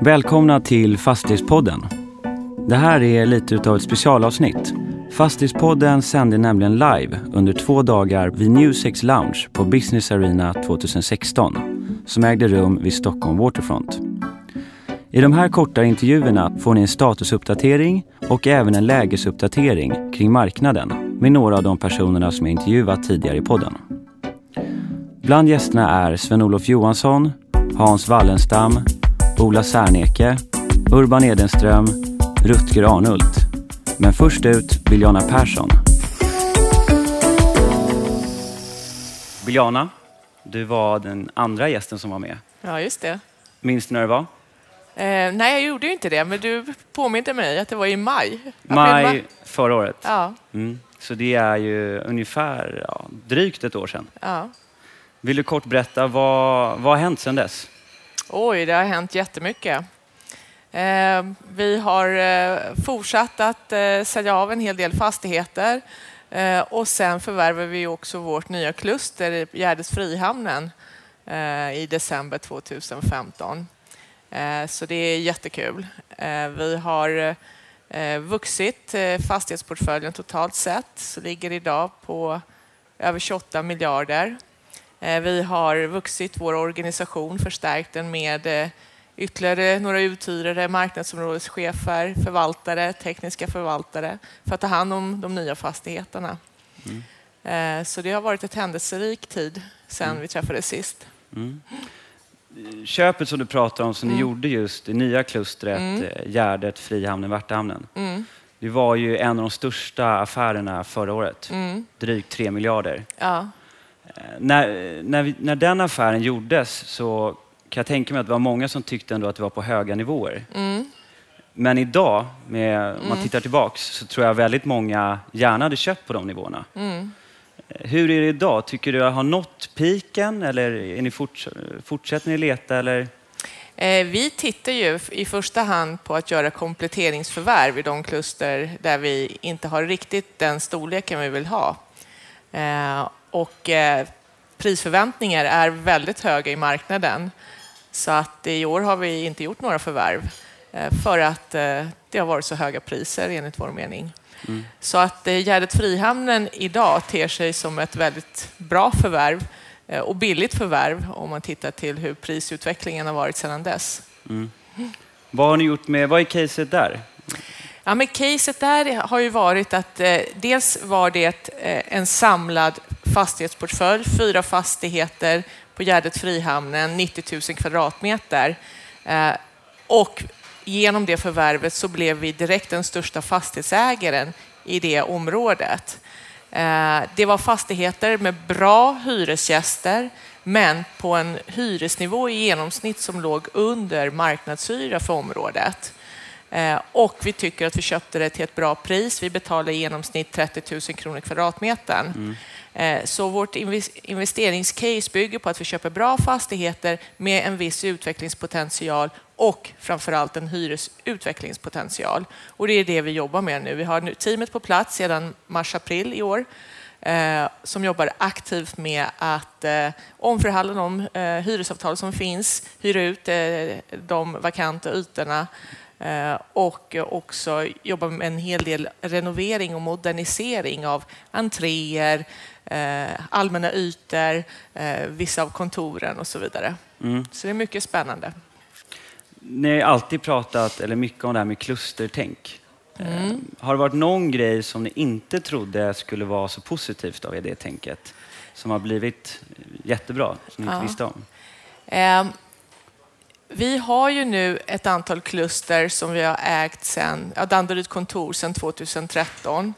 Välkomna till Fastighetspodden. Det här är lite utav ett specialavsnitt. Fastighetspodden sände nämligen live under två dagar vid Newsex Lounge på Business Arena 2016 som ägde rum vid Stockholm Waterfront. I de här korta intervjuerna får ni en statusuppdatering och även en lägesuppdatering kring marknaden med några av de personerna som jag intervjuat tidigare i podden. Bland gästerna är Sven-Olof Johansson, Hans Wallenstam, Ola Särneke, Urban Edenström, Rutger Arnult. Men först ut Biljana Persson. Biljana, du var den andra gästen som var med. Ja, just det. Minns du när det var? Eh, nej, jag gjorde ju inte det, men du påminde mig att det var i maj. Maj. förra året. Ja, Mm. Så det är ju ungefär ja, drygt ett år sedan. ja. Vill du kort berätta vad, vad har hänt sedan dess? Oj, det har hänt jättemycket. Eh, vi har eh, fortsatt att eh, sälja av en hel del fastigheter och sen förvärvar vi också vårt nya kluster i Gärdes Frihamnen i december 2015. Så det är jättekul. Vi har vuxit fastighetsportföljen totalt sett, så ligger idag på över 28 miljarder. Eh, Vi har vuxit vår organisation, förstärkt den med eh, ytterligare några uthyrare, marknadsområdeschefer, förvaltare, tekniska förvaltare för att ta hand om de nya fastigheterna. Eh, Så det har varit ett händelserik tid sedan vi träffades sist. Köpet som du pratar om som ni gjorde just det nya klustret mm. Gärdet, Frihamnen, Värtahamnen. Det var ju en av de största affärerna förra året. Drygt 3 miljarder. Ja, När, när, vi, när den affären gjordes så kan jag tänka mig att det var många som tyckte ändå att det var på höga nivåer. Men idag, med, om man tittar tillbaks, så tror jag väldigt många gärna hade köpt på de nivåerna. Eh, Hur är det idag? Tycker du att har nått piken eller är ni forts fortsätter ni leta? Eller? Eh, Vi tittar ju i första hand på att göra kompletteringsförvärv i de kluster där vi inte har riktigt den storleken vi vill ha. Och eh, prisförväntningar är väldigt höga i marknaden. Så att i år har vi inte gjort några förvärv eh, för att eh, det har varit så höga priser enligt vår mening. Så att eh, Gärdet Frihamnen idag ter sig som ett väldigt bra förvärv och billigt förvärv om man tittar till hur prisutvecklingen har varit sedan dess. Vad har ni gjort med, vad är caset där? Ja, men caset där har ju varit att eh, dels var det eh, en samlad fastighetsportfölj, fyra fastigheter på Gärdet Frihamnen, 90 000 kvadratmeter. Eh, och genom det förvärvet så blev vi direkt den största fastighetsägaren i det området. Eh, det var fastigheter med bra hyresgäster men på en hyresnivå i genomsnitt som låg under marknadshyra för området. Eh, och vi tycker att vi köpte det till ett bra pris. Vi betalade i genomsnitt 30 000 kronor kvadratmetern. Mm. Eh, så vårt investeringscase bygger på att vi köper bra fastigheter med en viss utvecklingspotential och framförallt en hyresutvecklingspotential. Och det är det vi jobbar med nu. Vi har nu teamet på plats sedan mars-april i år eh, som jobbar aktivt med att eh, omförhandla de hyresavtal som finns, hyra ut de vakanta ytorna och också jobba med en hel del renovering och modernisering av entréer, allmänna ytor, eh, vissa av kontoren och så vidare. Så det är mycket spännande. Ni har alltid pratat eller mycket om det här med klustertänk. Eh, Har det varit någon grej som ni inte trodde skulle vara så positivt av det tänket? Som har blivit jättebra, som ni inte Ja. visste om? Eh, Vi har ju nu ett antal kluster som vi har ägt sedan, ja, Danderyd kontor sedan 2013.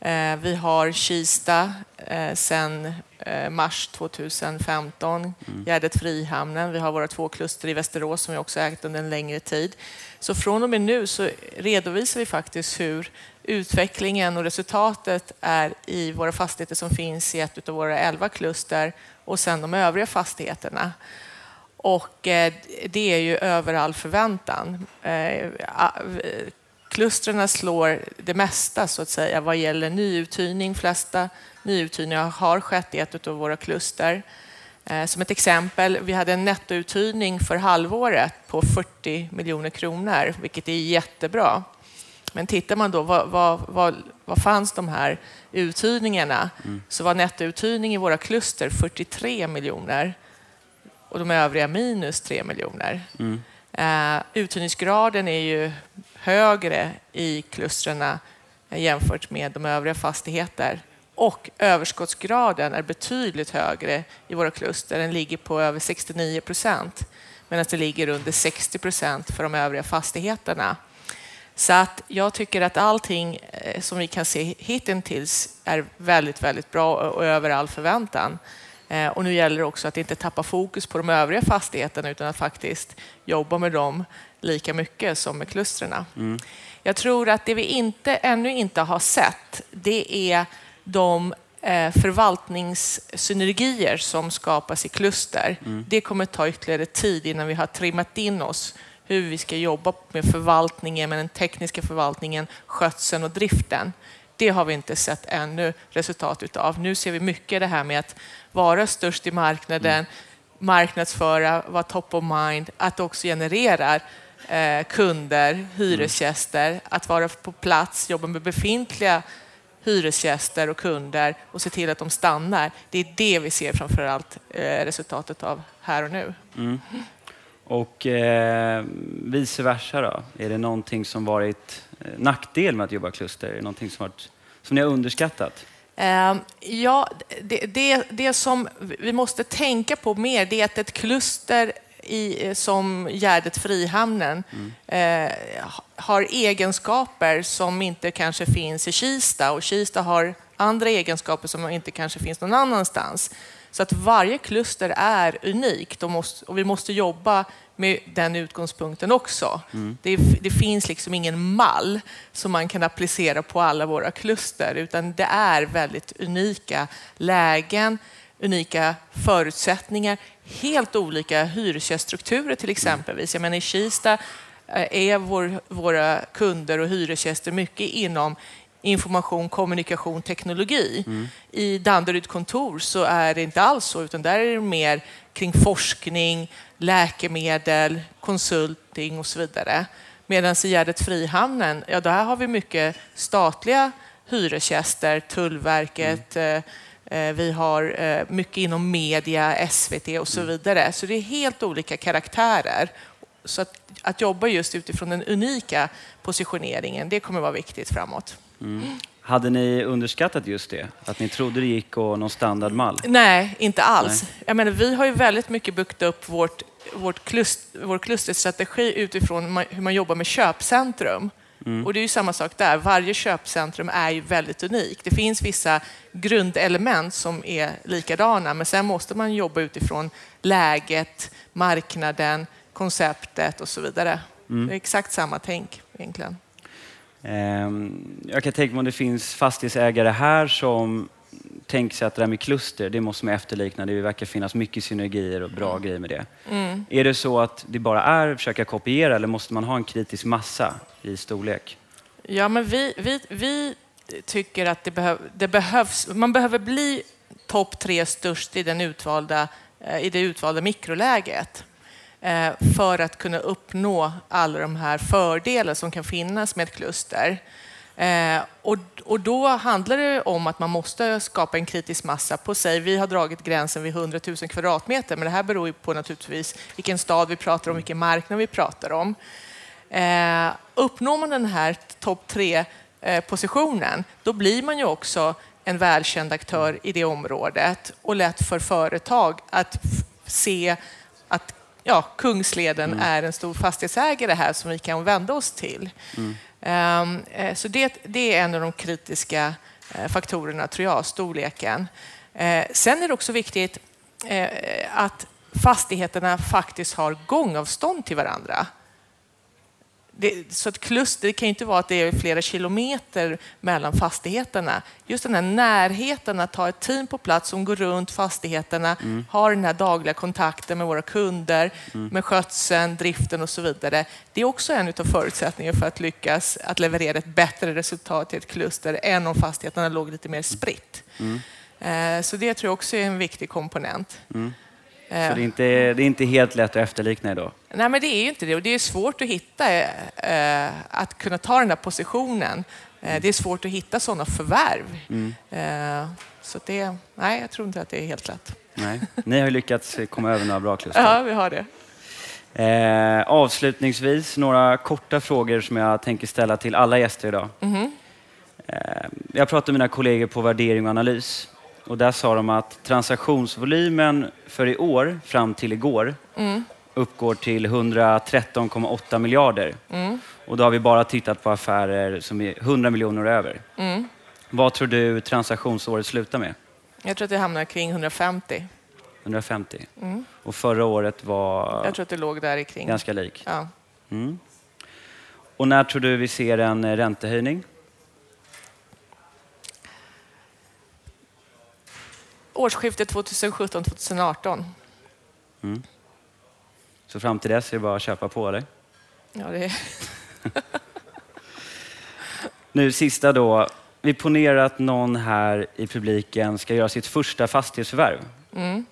Eh, Vi har Kista eh, sedan eh, mars 2015, Gärdet Frihamnen. Vi har våra två kluster i Västerås som vi också ägt under en längre tid. Så från och med nu så redovisar vi faktiskt hur utvecklingen och resultatet är i våra fastigheter som finns i ett av våra elva kluster och sen de övriga fastigheterna. Och eh, det är ju över all förväntan. Klustren slår det mesta så att säga vad gäller nyuthyrning. flesta nyuthyrningar har skett i ett av våra kluster. Eh, som ett exempel, vi hade en nettouthyrning för halvåret på 40 miljoner kronor, vilket är jättebra. Men tittar man då, vad, vad, vad, vad fanns de här uthyrningarna? Mm. Så var nettouthyrning i våra kluster 43 miljoner och de övriga minus 3 miljoner. Mm. Uh, uthyrningsgraden är ju högre i klustren eh, jämfört med de övriga fastigheter. Och överskottsgraden är betydligt högre i våra kluster. Den ligger på över 69 procent medan det ligger under 60 procent för de övriga fastigheterna. Så att jag tycker att allting eh, som vi kan se hittills är väldigt, väldigt bra och över all förväntan. Eh, och nu gäller det också att inte tappa fokus på de övriga fastigheterna utan att faktiskt jobba med dem lika mycket som med klustren. Mm. Jag tror att det vi inte, ännu inte har sett, det är de eh, förvaltningssynergier som skapas i kluster. Mm. Det kommer ta ytterligare tid innan vi har trimmat in oss hur vi ska jobba med förvaltningen, med den tekniska förvaltningen, skötseln och driften. Det har vi inte sett ännu resultat utav. Nu ser vi mycket det här med att vara störst i marknaden, mm. marknadsföra, vara top of mind, att det också genererar eh, kunder, hyresgäster, att vara på plats, jobba med befintliga hyresgäster och kunder och se till att de stannar. Det är det vi ser framför allt eh, resultatet av här och nu. Mm. Och eh, vice versa då? Är det någonting som varit eh, nackdel med att jobba kluster? Är det någonting som, varit, som ni har underskattat? Uh, ja, det, det, det som vi måste tänka på mer det är att ett kluster i, som Gärdet Frihamnen mm. eh, har egenskaper som inte kanske finns i Kista och Kista har andra egenskaper som inte kanske finns någon annanstans. Så att varje kluster är unikt och, måste, och vi måste jobba med den utgångspunkten också. Mm. Det, det, finns liksom ingen mall som man kan applicera på alla våra kluster utan det är väldigt unika lägen, unika förutsättningar, helt olika hyresgäststrukturer till exempelvis. Jag menar i Kista eh, är vår, våra kunder och hyresgäster mycket inom information, kommunikation, teknologi. Mm. I Danderyd kontor så är det inte alls så, utan där är det mer kring forskning, läkemedel, konsulting och så vidare. Medan i Gärdet Frihamnen, ja där har vi mycket statliga hyresgäster, Tullverket, mm. Eh, vi har eh, mycket inom media, SVT och så mm. vidare. Så det är helt olika karaktärer. Så att, att jobba just utifrån den unika positioneringen, det kommer vara viktigt framåt. Mm. Hade ni underskattat just det? Att ni trodde det gick och någon standardmall? Nej, inte alls. Nej. Jag menar, vi har ju väldigt mycket byggt upp vårt, vårt klust, vår klusterstrategi utifrån hur man jobbar med köpcentrum. Mm. Och det är ju samma sak där. Varje köpcentrum är ju väldigt unikt. Det finns vissa grundelement som är likadana, men sen måste man jobba utifrån läget, marknaden, konceptet och så vidare. Mm. Det är exakt samma tänk egentligen. Ehm, jag kan tänka mig om det finns fastighetsägare här som tänker sig att det där med kluster, det måste man efterlikna. Det verkar finnas mycket synergier och bra mm. grejer med det. Mm. Är det så att det bara är att försöka kopiera eller måste man ha en kritisk massa i storlek? Ja, men vi, vi, vi tycker att det, behöv, det behövs, man behöver bli topp tre störst i, den utvalda, eh, i det utvalda mikroläget. Eh, för att kunna uppnå alla de här fördelar som kan finnas med ett kluster. Eh, och, och då handlar det om att man måste skapa en kritisk massa på sig. Vi har dragit gränsen vid 100 000 kvadratmeter, men det här beror ju på naturligtvis vilken stad vi pratar om, vilken marknad vi pratar om. Eh, uppnår man den här topp tre positionen, då blir man ju också en välkänd aktör i det området och lätt för företag att se att ja, Kungsleden mm. är en stor fastighetsägare här som vi kan vända oss till. Mm. Ehm, eh, så det, det, är en av de kritiska eh, faktorerna, tror jag, storleken. Eh, sen är det också viktigt att fastigheterna faktiskt har gångavstånd till varandra det, så ett kluster det kan inte vara att det är flera kilometer mellan fastigheterna. Just den här närheten att ha ett team på plats som går runt fastigheterna, mm. har den här dagliga kontakten med våra kunder, mm. med skötseln, driften och så vidare. Det är också en av förutsättningarna för att lyckas att leverera ett bättre resultat i ett kluster än om fastigheterna låg lite mer spritt. Mm. Eh, så det tror jag också är en viktig komponent. Mm. Så det är, inte, det är inte helt lätt att efterlikna idag? Nej, men det är ju inte det. Och det är svårt att hitta, eh, att kunna ta den där positionen. Eh, det är svårt att hitta sådana förvärv. Mm. Eh, så det, nej, jag tror inte att det är helt lätt. Nej. Ni har ju lyckats komma över några bra kluster. Ja, vi har det. Eh, avslutningsvis några korta frågor som jag tänker ställa till alla gäster idag. Mm. Eh, jag pratade med mina kollegor på värdering och analys och där sa de att transaktionsvolymen för i år fram till igår mm. uppgår till 113,8 miljarder. Mm. Och då har vi bara tittat på affärer som är 100 miljoner över. Mm. Vad tror du transaktionsåret slutar med? Jag tror att det hamnar kring 150. 150. Mm. Och förra året var... Jag tror att det låg där kring. Ganska lik. Ja. Mm. Och när tror du vi ser en räntehöjning? Årsskiftet 2017-2018. Mm. Så fram till dess är det bara att köpa på, eller? Ja, det är... nu sista då. Vi ponerar att någon här i publiken ska göra sitt första fastighetsförvärv. Mm.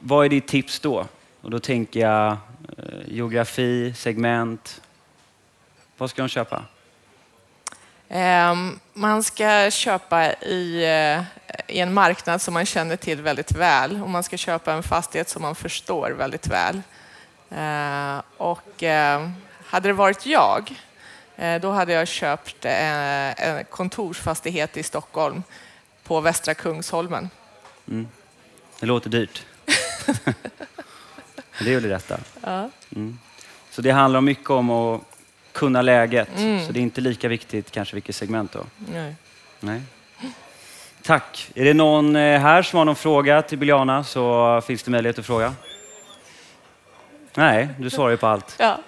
Vad är ditt tips då? Och då tänker jag eh, geografi, segment. Vad ska de köpa? Um, man ska köpa i, uh, i, en marknad som man känner till väldigt väl och man ska köpa en fastighet som man förstår väldigt väl. Uh, och uh, hade det varit jag, då hade jag köpt en kontorsfastighet i Stockholm på Västra Kungsholmen. Mm. Det låter dyrt. det är väl det rätta. Ja. Mm. Så det handlar mycket om att kunna läget. Mm. Så det är inte lika viktigt kanske vilket segment då. Nej. Nej. Tack. Är det någon eh, här som har någon fråga till Biljana så finns det möjlighet att fråga. Nej, du svarar ju på allt. Ja.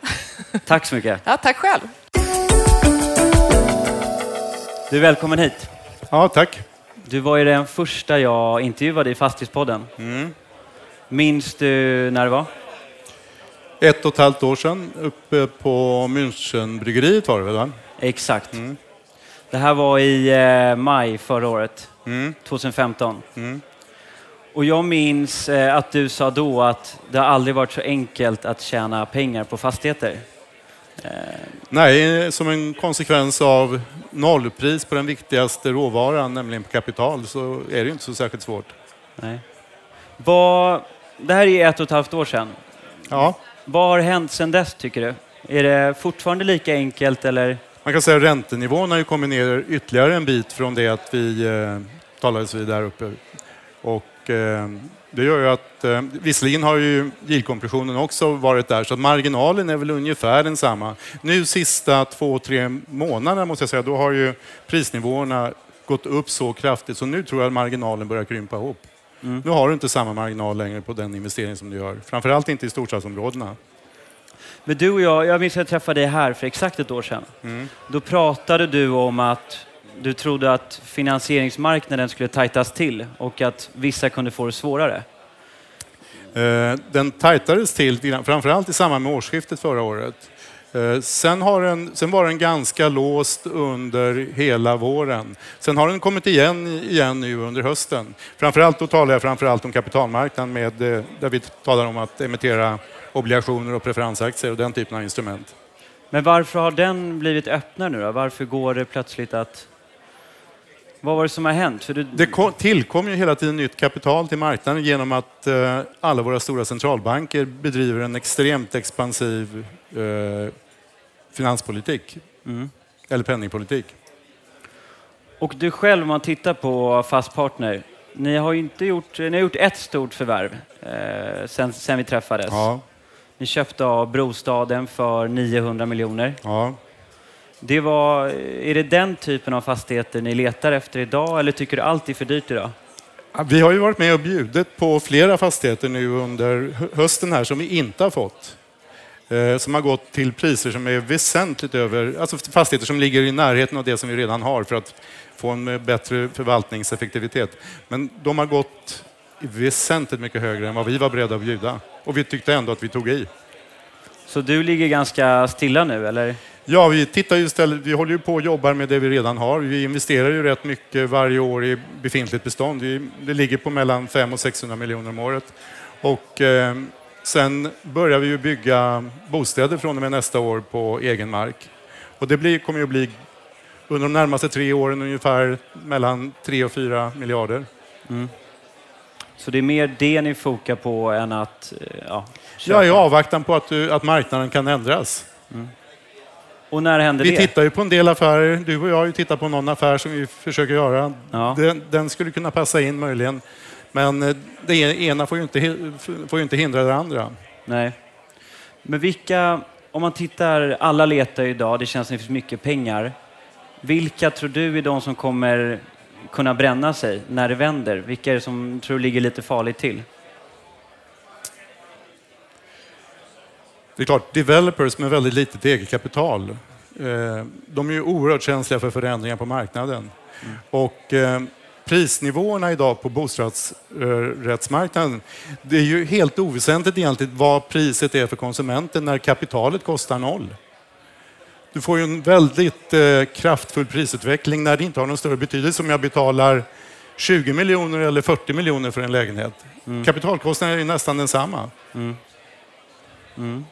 Tack så mycket. Ja, tack själv. Du är välkommen hit. Ja, tack. Du var ju den första jag intervjuade i Fastighetspodden. Mm. Minns du när det var? Ett och ett halvt år sedan uppe på Münchenbryggeriet var det väl? Exakt. Mm. Det här var i eh, maj förra året, mm. 2015. Mm. Och jag minns eh, att du sa då att det aldrig varit så enkelt att tjäna pengar på fastigheter. Eh. Nej, som en konsekvens av nollpris på den viktigaste råvaran, nämligen kapital, så är det inte så särskilt svårt. Nej. Vad, det här är ett och ett halvt år sedan. Ja. Vad har hänt sedan dess tycker du? Är det fortfarande lika enkelt eller? Man kan säga att räntenivån har ju kommit ner ytterligare en bit från det att vi eh, talades vid där uppe. Och, eh, det gör ju att, eh, visserligen har ju yieldkompressionen också varit där, så att marginalen är väl ungefär densamma. Nu sista två, tre månaderna måste jag säga, då har ju prisnivåerna gått upp så kraftigt, så nu tror jag att marginalen börjar krympa ihop. Mm. Nu har du inte samma marginal längre på den investering som du gör. Framförallt inte i storstadsområdena. Men du och jag, jag minns att jag träffade dig här för exakt ett år sedan. Mm. Då pratade du om att du trodde att finansieringsmarknaden skulle tajtas till och att vissa kunde få det svårare. Eh, den tajtades till, framförallt i samband med årsskiftet förra året. Eh, sen, har den, sen var den ganska låst under hela våren. Sen har den kommit igen, igen nu under hösten. Framförallt då talar jag framförallt om kapitalmarknaden med, eh, där vi talar om att emittera obligationer och preferensaktier och den typen av instrument. Men varför har den blivit öppnare nu då? Varför går det plötsligt att... Vad var det som har hänt? För det... det tillkom ju hela tiden nytt kapital till marknaden genom att eh, alla våra stora centralbanker bedriver en extremt expansiv finanspolitik. Mm. Eller penningpolitik. Och du själv, om man tittar på Fast Partner, ni har inte gjort, ni har gjort ett stort förvärv eh, sen, sen vi träffades. Ja. Ni köpte av Brostaden för 900 miljoner. Ja. Det var, är det den typen av fastigheter ni letar efter idag eller tycker du allt är för dyrt idag? Vi har ju varit med och bjudit på flera fastigheter nu under hösten här som vi inte har fått. Eh, som har gått till priser som är väsentligt över, alltså fastigheter som ligger i närheten av det som vi redan har för att få en bättre förvaltningseffektivitet. Men de har gått väsentligt mycket högre än vad vi var beredda att bjuda. Och vi tyckte ändå att vi tog i. Så du ligger ganska stilla nu, eller? Ja, vi tittar ju istället, vi håller ju på och jobbar med det vi redan har. Vi investerar ju rätt mycket varje år i befintligt bestånd. Det ligger på mellan 500 och 600 miljoner om året. Och eh, sen börjar vi ju bygga bostäder från och med nästa år på egen mark. Och det blir, kommer ju att bli under de närmaste tre åren ungefär mellan 3 och 4 miljarder. Mm. Så det är mer det ni fokar på än att eh, ja, köpa? Ja, i avvaktan på att, att marknaden kan ändras. Mm. Och när händer vi det? Vi tittar ju på en del affärer. Du och jag har ju tittat på någon affär som vi försöker göra. Ja. Den, den, skulle kunna passa in möjligen. Men eh, det ena får ju inte, får ju inte hindra det andra. Nej. Men vilka, om man tittar, alla letar idag, det känns som det finns mycket pengar. Vilka tror du är de som kommer kunna bränna sig när det vänder? Vilka är det som tror ligger lite farligt till? Det är klart, developers med väldigt litet eget kapital, eh, de är ju oerhört känsliga för förändringar på marknaden. Mm. Och eh, prisnivåerna idag på bostadsrättsmarknaden, det är ju helt oväsentligt egentligen vad priset är för konsumenten när kapitalet kostar noll. Du får ju en väldigt eh, kraftfull prisutveckling när det inte har någon större betydelse om jag betalar 20 miljoner eller 40 miljoner för en lägenhet. Mm. Kapitalkostnaden är nästan densamma. Mm. Mm.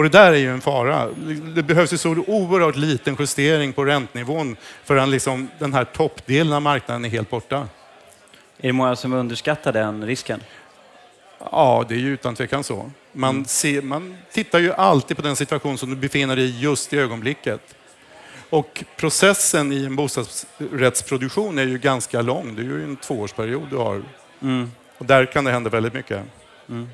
Och det där är ju en fara. Det behövs ju så oerhört liten justering på räntenivån förrän liksom den här toppdelen av marknaden är helt borta. Är det många som underskattar den risken? Ja, det är ju utan tvekan så. Man, mm. ser, man tittar ju alltid på den situation som du befinner dig i just i ögonblicket. Och processen i en bostadsrättsproduktion är ju ganska lång. Det är ju en tvåårsperiod du har. Mm. Och där kan det hända väldigt mycket. Mm.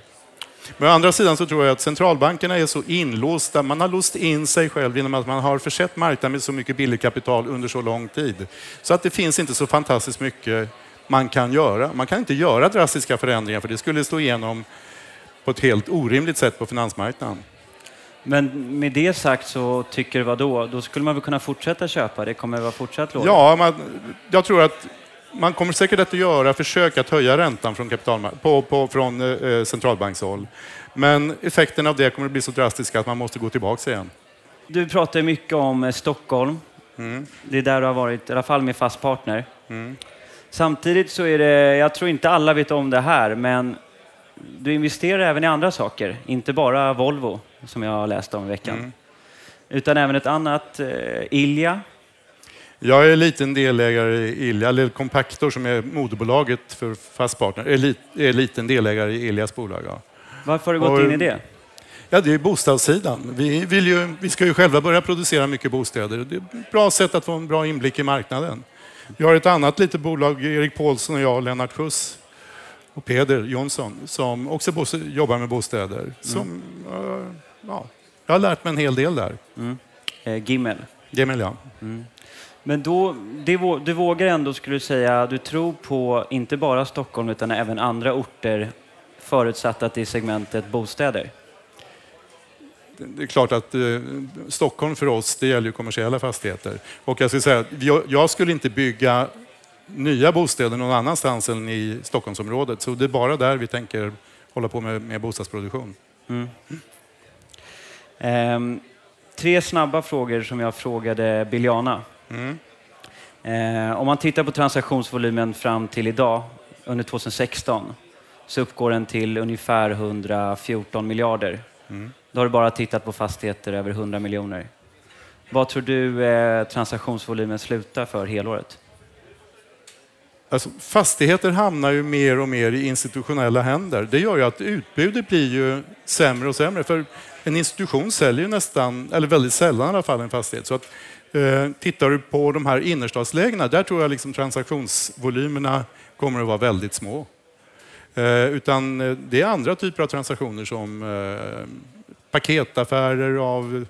Men å andra sidan så tror jag att centralbankerna är så inlåsta. Man har låst in sig själv genom att man har försett marknaden med så mycket billigt kapital under så lång tid. Så att det finns inte så fantastiskt mycket man kan göra. Man kan inte göra drastiska förändringar för det skulle slå igenom på ett helt orimligt sätt på finansmarknaden. Men med det sagt så tycker vad då? Då skulle man väl kunna fortsätta köpa? Det kommer att vara fortsatt lågt? Ja, man, jag tror att man kommer säkert att göra försök att höja räntan från, på, på, från eh, centralbankshåll. Men effekten av det kommer att bli så drastiska att man måste gå tillbaka igen. Du pratar mycket om eh, Stockholm. Mm. Det är där du har varit, i alla fall med fast partner. Mm. Samtidigt så är det, jag tror inte alla vet om det här, men du investerar även i andra saker. Inte bara Volvo, som jag har läst om i veckan. Mm. Utan även ett annat, eh, Ilja, jag är liten delägare i Ilja, eller Compactor som är moderbolaget för Fastpartner, är, är liten delägare i Iljas bolag. Ja. Varför har du gått och, in i det? Ja, det är bostadssidan. Vi, vill ju, vi ska ju själva börja producera mycket bostäder. Det är ett bra sätt att få en bra inblick i marknaden. Vi har ett annat litet bolag, Erik Paulsson och jag, Lennart Schuss och Peder Jonsson, som också jobbar med bostäder. Mm. Som, uh, ja, jag har lärt mig en hel del där. Mm. Eh, Gimmel. Gimmel, ja. Mm. Men då, du vågar ändå, skulle du säga, du tror på inte bara Stockholm utan även andra orter förutsatt att det är segmentet bostäder? Det är klart att eh, Stockholm för oss, det gäller ju kommersiella fastigheter. Och jag skulle säga, jag, jag skulle inte bygga nya bostäder någon annanstans än i Stockholmsområdet. Så det är bara där vi tänker hålla på med, med bostadsproduktion. Mm. Mm. Eh, tre snabba frågor som jag frågade Biljana. Mm. Eh, om man tittar på transaktionsvolymen fram till idag, under 2016, så uppgår den till ungefär 114 miljarder. Mm. Då har du bara tittat på fastigheter över 100 miljoner. Vad tror du eh, transaktionsvolymen slutar för helåret? Alltså, fastigheter hamnar ju mer och mer i institutionella händer. Det gör ju att utbudet blir ju sämre och sämre. För en institution säljer ju nästan, eller väldigt sällan i alla fall, en fastighet. Så att Eh, tittar du på de här innerstadslägena, där tror jag liksom transaktionsvolymerna kommer att vara väldigt små. Eh, utan eh, det är andra typer av transaktioner som paketaffärer av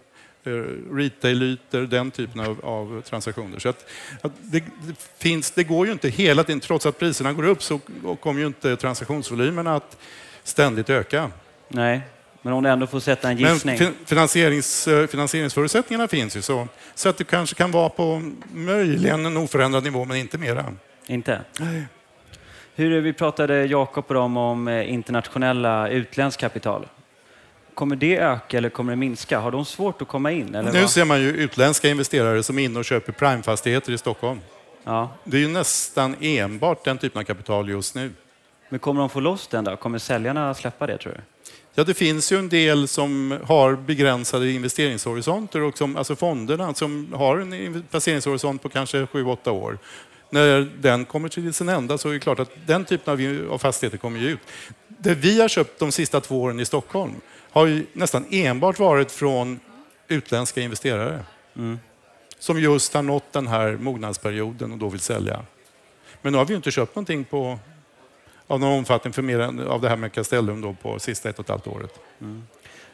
retail-ytor, den typen av, av transaktioner. Så att, att det, det, finns, det går ju inte hela tiden, trots att priserna går upp så kommer ju inte transaktionsvolymerna att ständigt öka. Nej, men om du ändå får sätta en gissning? Men finansierings, eh, finansieringsförutsättningarna finns ju så, så att du kanske kan vara på möjligen en oförändrad nivå, men inte mera. Inte? Nej. Hur, vi pratade Jakob och dem om eh, internationella utländskt kapital. Kommer det öka eller kommer det minska? Har de svårt att komma in? Eller nu vad? ser man ju utländska investerare som är inne och köper primefastigheter i Stockholm. Ja. Det är ju nästan enbart den typen av kapital just nu. Men kommer de få loss den då? Kommer säljarna släppa det tror du? Ja, det finns ju en del som har begränsade investeringshorisonter, och som, alltså fonderna som har en placeringshorisont på kanske 7-8 år. När den kommer till sin ända så är det klart att den typen av fastigheter kommer ut. Det vi har köpt de sista två åren i Stockholm har ju nästan enbart varit från utländska investerare. Mm. Som just har nått den här mognadsperioden och då vill sälja. Men nu har vi ju inte köpt någonting på av någon omfattning för mer än av det här med Castellum då på sista ett och ett halvt året. Mm.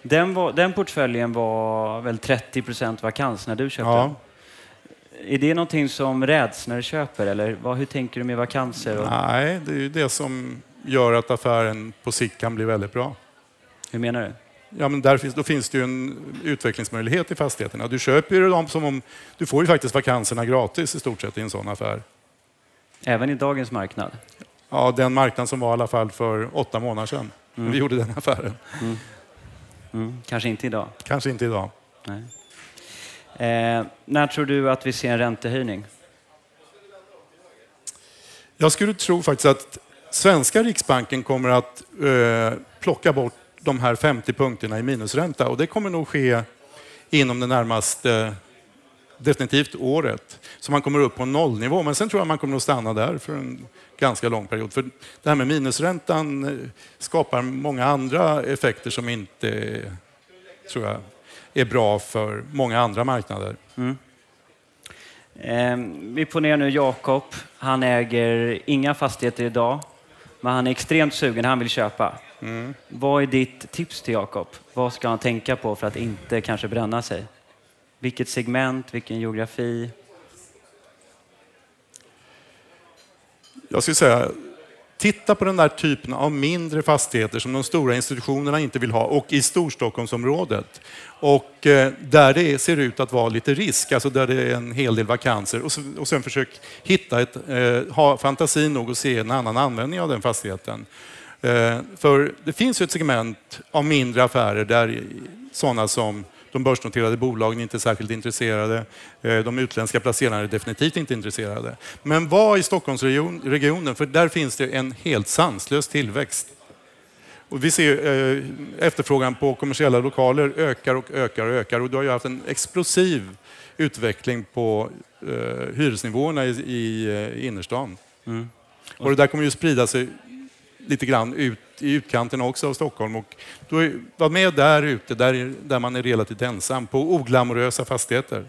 Den, var, den portföljen var väl 30 procent vakans när du köpte ja. den? Är det någonting som räds när du köper eller vad, hur tänker du med vakanser? Och... Nej, det är ju det som gör att affären på sikt kan bli väldigt bra. Hur menar du? Ja, men där finns, då finns det ju en utvecklingsmöjlighet i fastigheterna. Du köper ju dem som om... Du får ju faktiskt vakanserna gratis i stort sett i en sån affär. Även i dagens marknad? Ja, den marknad som var i alla fall för åtta månader sedan. Mm. Vi gjorde den affären. Mm. Mm. Kanske inte idag? Kanske inte idag. Eh, när tror du att vi ser en räntehöjning? Jag skulle tro faktiskt att svenska Riksbanken kommer att eh, plocka bort de här 50 punkterna i minusränta och det kommer nog ske inom det närmaste definitivt året. Så man kommer upp på nollnivå, men sen tror jag man kommer att stanna där för en ganska lång period. För det här med minusräntan eh, skapar många andra effekter som inte tror jag, är bra för många andra marknader. Mm. Eh, vi ponerar nu Jakob. Han äger inga fastigheter idag, men han är extremt sugen. Han vill köpa. Mm. Vad är ditt tips till Jakob? Vad ska han tänka på för att inte kanske bränna sig? Vilket segment, vilken geografi? Jag skulle säga, titta på den där typen av mindre fastigheter som de stora institutionerna inte vill ha och i Storstockholmsområdet. Och eh, där det ser ut att vara lite risk, alltså där det är en hel del vakanser. Och, så, och sen försök hitta ett, eh, ha fantasi nog att se en annan användning av den fastigheten. Eh, för det finns ju ett segment av mindre affärer där sådana som de börsnoterade bolagen är inte särskilt intresserade. Eh, de utländska placerarna är definitivt inte intresserade. Men var i Stockholmsregionen, för där finns det en helt sanslös tillväxt. Och vi ser eh, efterfrågan på kommersiella lokaler ökar och ökar och ökar och du har ju haft en explosiv utveckling på eh, hyresnivåerna i, i innerstan. Mm. Och det där kommer ju sprida sig lite grann ut i utkanten också av Stockholm. Och då var med där ute, där, där man är relativt ensam, på oglamorösa fastigheter.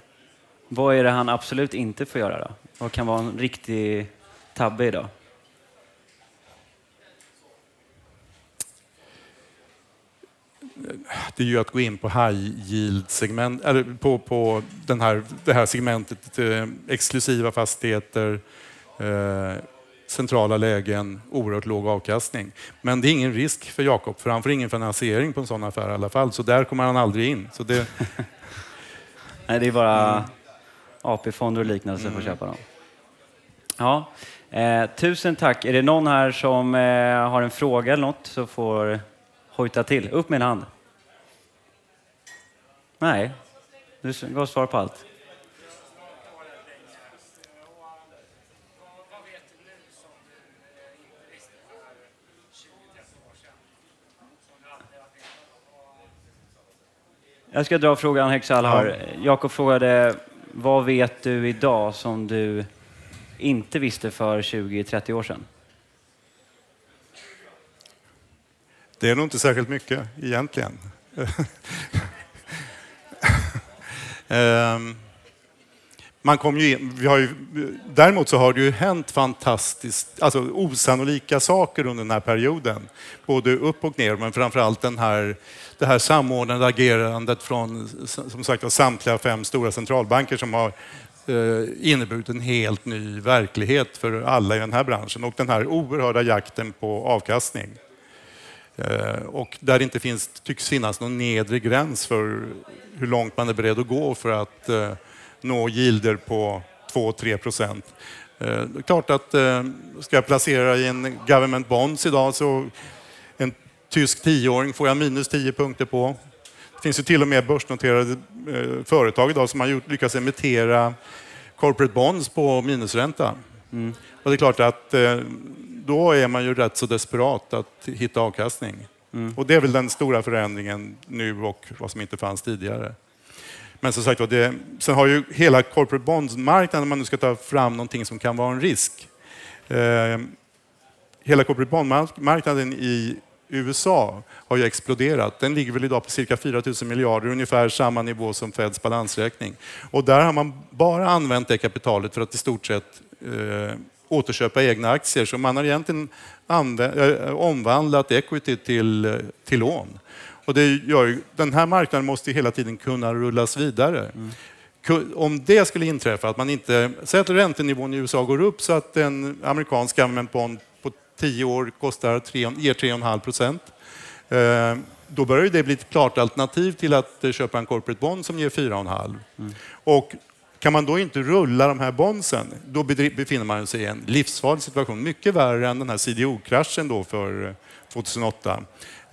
Vad är det han absolut inte får göra då? Vad kan vara en riktig tabbe idag? det är ju att gå in på high yield segment, eller på, på den här, det här segmentet, eh, exklusiva fastigheter, eh, centrala lägen, oerhört låg avkastning. Men det är ingen risk för Jakob, för han får ingen finansiering på en sån affär i alla fall. Så där kommer han aldrig in. Så det... Nej, det är bara mm. AP-fonder och liknande som mm. får köpa dem. Ja, eh, tusen tack. Är det någon här som eh, har en fråga eller något så får hojta till. Upp med en hand. Nej, du gav svar på allt. Jag ska dra frågan allvar. Ja. Jakob frågade, vad vet du idag som du inte visste för 20-30 år sedan? Det är nog inte särskilt mycket egentligen. um. Man kom ju in, vi har ju, däremot så har det ju hänt fantastiskt, alltså osannolika saker under den här perioden. Både upp och ner, men framförallt den här, det här samordnade agerandet från som sagt, samtliga fem stora centralbanker som har eh, inneburit en helt ny verklighet för alla i den här branschen och den här oerhörda jakten på avkastning. Eh, och där det inte finns, tycks finnas någon nedre gräns för hur långt man är beredd att gå för att eh, nå yielder på 2-3 procent. Eh, det är klart att eh, ska jag placera i en government bonds idag så en tysk tioåring får jag minus 10 punkter på. Det finns ju till och med börsnoterade eh, företag idag som har lyckats emittera corporate bonds på minusränta. Mm. Och det är klart att då är man ju rätt så desperat att hitta avkastning. Mm. Och det är väl den stora förändringen nu och vad som inte fanns tidigare. Men som sagt det, sen har ju hela corporate bonds-marknaden, om man nu ska ta fram någonting som kan vara en risk. Eh, hela corporate bond-marknaden i USA har ju exploderat. Den ligger väl idag på cirka 4 000 miljarder, ungefär samma nivå som Feds balansräkning. Och där har man bara använt det kapitalet för att i stort sett eh, återköpa egna aktier. Så man har egentligen eh, omvandlat equity till, eh, till lån. Och det gör, den här marknaden måste hela tiden kunna rullas vidare. Mm. Om det skulle inträffa, att man inte... Säg att räntenivån i USA går upp så att en amerikansk government bond på tio år kostar 3, ger 3,5 procent. Eh, då börjar det bli ett klart alternativ till att eh, köpa en corporate bond som ger 4,5. Mm. Och kan man då inte rulla de här bondsen, då befinner man sig i en livsfarlig situation. Mycket värre än den här CDO-kraschen då för eh, 2008.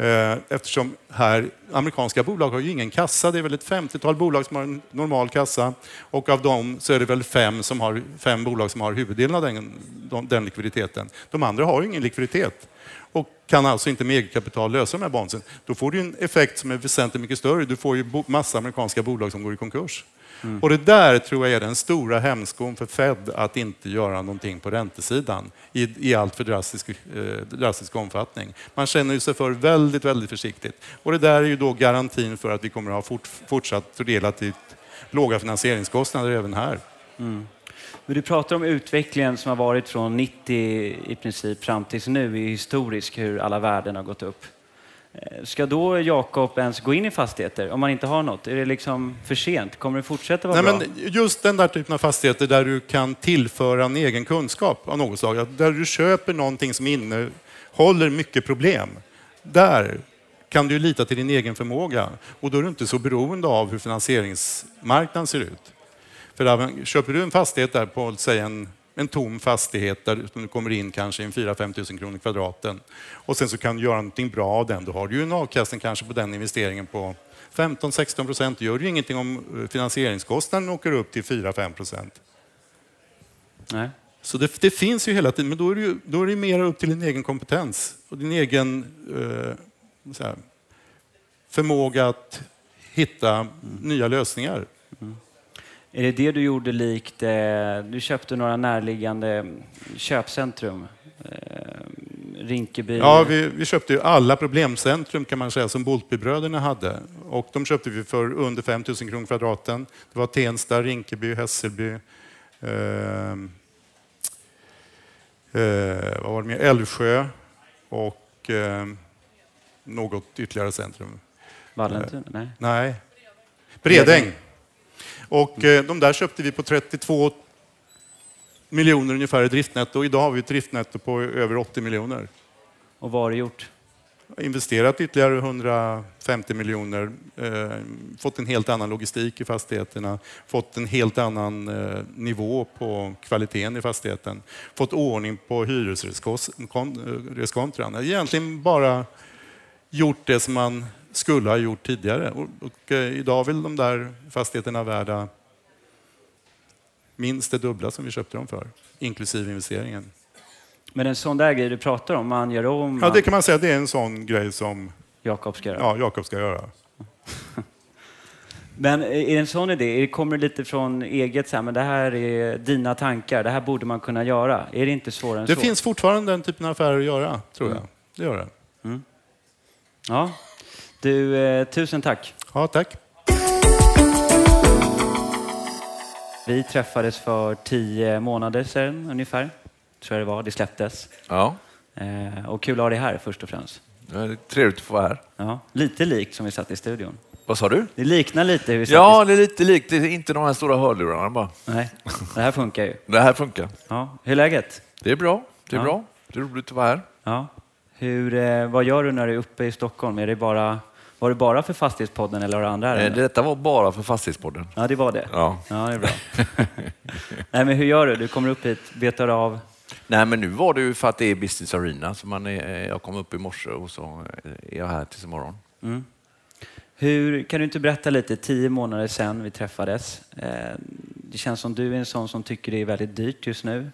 Eh, eftersom här, amerikanska bolag har ju ingen kassa. Det är väl ett 50-tal bolag som har en normal kassa och av dem så är det väl fem, som har, fem bolag som har huvuddelen av den, den likviditeten. De andra har ju ingen likviditet och kan alltså inte med eget kapital lösa de här bondsen. Då får du en effekt som är väsentligt mycket större. Du får ju massa amerikanska bolag som går i konkurs. Mm. Och det där tror jag är den stora hämskon för Fed att inte göra någonting på räntesidan i, i allt för drastisk, eh, drastisk omfattning. Man känner sig för väldigt, väldigt försiktigt. Och det där är ju då garantin för att vi kommer att ha fort, fortsatt relativt låga finansieringskostnader även här. Mm. Men du pratar om utvecklingen som har varit från 90 i princip fram tills nu är historisk, hur alla värden har gått upp. Eh, ska då Jakob ens gå in i fastigheter om man inte har något? Är det liksom för sent? Kommer det fortsätta vara Nej, bra? Men just den där typen av fastigheter där du kan tillföra en egen kunskap av något slag. Där du köper någonting som innehåller mycket problem. Där kan du lita till din egen förmåga och då är du inte så beroende av hur finansieringsmarknaden ser ut. För köper du en fastighet där på, säg en en tom fastighet där du kommer in kanske en 4-5 tusen kronor kvadraten. Och sen så kan du göra någonting bra av den. Då har du ju en avkastning kanske på den investeringen på 15-16 procent. Det gör ju ingenting om eh, finansieringskostnaden åker upp till 4-5 procent. Nej. Så det, det, finns ju hela tiden, men då är det, ju, då är det mer upp till din egen kompetens och din egen eh, här, förmåga att hitta mm. nya lösningar. Mm. Är det det du gjorde likt, eh, du köpte några närliggande köpcentrum? Eh, Rinkeby? Ja, vi, vi köpte ju alla problemcentrum kan man säga som Boltbybröderna hade. Och de köpte vi för under 5 000 kronor kvadraten. Det var Tensta, Rinkeby, Hässelby, eh, eh, vad var det mer? Älvsjö och eh, något ytterligare centrum. Vallentuna? Nej. Nej. Bredäng. Och eh, de där köpte vi på 32 miljoner ungefär i driftnetto. Idag har vi ett driftnetto på över 80 miljoner. Och vad har du gjort? investerat ytterligare 150 miljoner, eh, fått en helt annan logistik i fastigheterna, fått en helt annan eh, nivå på kvaliteten i fastigheten, fått ordning på hyresreskontran. Egentligen bara gjort det som man skulle ha gjort tidigare. Och, och eh, idag vill de där fastigheterna värda minst det dubbla som vi köpte dem för, inklusive investeringen. Men en sån där grej du pratar om, man gör om... Ja, det kan man säga. Det är en sån grej som Jakob ska göra. Ja, Jakob ska göra. men är det en sån idé? Kommer det lite från eget, så här, men det här är dina tankar, det här borde man kunna göra? Är det inte svårare än det så? Det finns fortfarande den typen av affärer att göra, tror jag. Mm. Det gör det. Mm. Ja, du, eh, tusen tack. Ja, tack. Vi träffades för tio månader sedan ungefär, tror jag det var. Det släpptes. Ja. Eh, och kul att ha dig här först och främst. Ja, det är trevligt att få vara här. Ja, lite likt som vi satt i studion. Vad sa du? Det liknar lite hur vi satt Ja, i... det är lite likt. Det är inte de här stora hörlurarna bara. Nej, det här funkar ju. Det här funkar. Ja. Hur är läget? Det är bra. Det är ja. bra. Det är roligt att vara här. Ja. Hur, eh, vad gör du när du är uppe i Stockholm? Är det bara var det bara för Fastighetspodden eller har du andra ärenden? Detta var bara för Fastighetspodden. Ja, det var det? Ja. Ja, det är bra. Nej, men hur gör du? Du kommer upp hit, betar av? Nej, men nu var det ju för att det är Business Arena. Så man är, jag kom upp i morse och så är jag här tills imorgon. Mm. Hur, kan du inte berätta lite, tio månader sedan vi träffades. Eh, det känns som du är en sån som tycker det är väldigt dyrt just nu.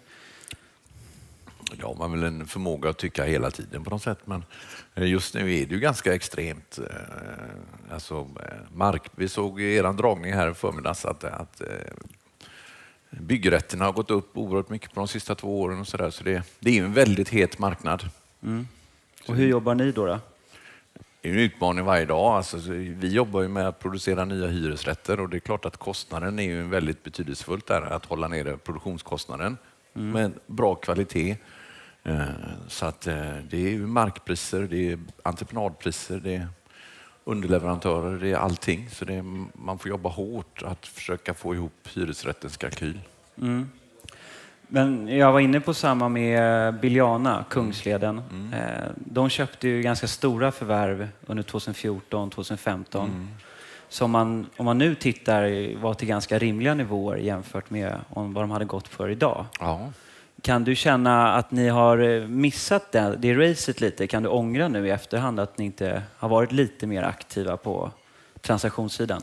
Det har man väl en förmåga att tycka hela tiden på något sätt. Men eh, just nu är det ju ganska extremt. Eh, alltså, mark, vi såg i er dragning här i förmiddags att, att byggrätterna har gått upp oerhört mycket på de sista två åren. och Så, där. så det, det är en väldigt het marknad. Mm. Och hur jobbar ni då? då? Det är en utmaning varje dag. Alltså, vi jobbar ju med att producera nya hyresrätter och det är klart att kostnaden är ju väldigt betydelsefullt där, att hålla nere produktionskostnaden mm. med bra kvalitet. Eh, så att eh, det är markpriser, det är entreprenadpriser, det är underleverantörer, det är allting. Så är, man får jobba hårt att försöka få ihop hyresrättens kalkyl. Mm. Men jag var inne på samma med Biljana, Kungsleden. Mm. Eh, de köpte ju ganska stora förvärv under 2014, 2015. Mm. Som man, om man nu tittar var till ganska rimliga nivåer jämfört med vad de hade gått för idag. Ja. Kan du känna att ni har missat det, det racet lite? Kan du ångra nu i efterhand att ni inte har varit lite mer aktiva på transaktionssidan?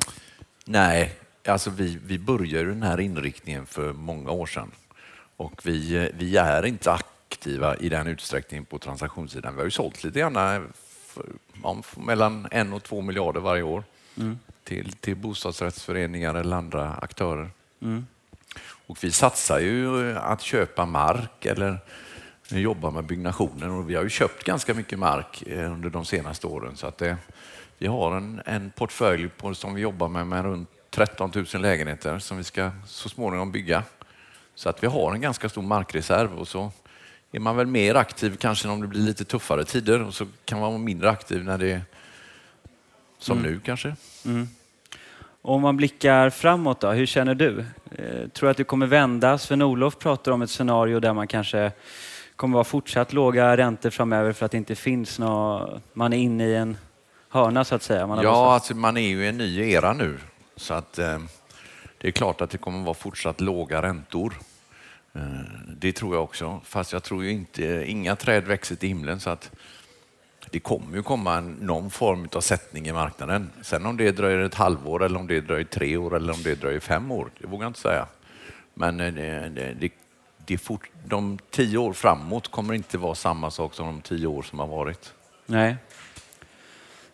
Nej, alltså vi, vi började den här inriktningen för många år sedan. Och vi, vi är inte aktiva i den utsträckningen på transaktionssidan. Vi har ju sålt lite grann för, om, mellan en och två miljarder varje år mm. till, till bostadsrättsföreningar eller andra aktörer. Mm. Och vi satsar ju att köpa mark eller jobba med byggnationen och vi har ju köpt ganska mycket mark eh, under de senaste åren. Så att det, vi har en, en portfölj på, som vi jobbar med med runt 13 000 lägenheter som vi ska så småningom bygga. Så att vi har en ganska stor markreserv och så är man väl mer aktiv kanske om det blir lite tuffare tider och så kan man vara mindre aktiv när det är som mm. nu kanske. Mm. Om man blickar framåt då, hur känner du? Eh, tror du att det kommer vända? Sven-Olof pratar om ett scenario där man kanske kommer vara fortsatt låga räntor framöver för att det inte finns något, man är inne i en hörna så att säga. Man ja, alltså man är ju i en ny era nu. Så att eh, det är klart att det kommer vara fortsatt låga räntor. Eh, det tror jag också, fast jag tror ju inte, inga träd växer till himlen så att det kommer ju komma någon form av sättning i marknaden. Sen om det dröjer ett halvår eller om det dröjer tre år eller om det dröjer fem år, det vågar jag inte säga. Men eh, det, det, det fort, de tio år framåt kommer inte vara samma sak som de tio år som har varit. Nej.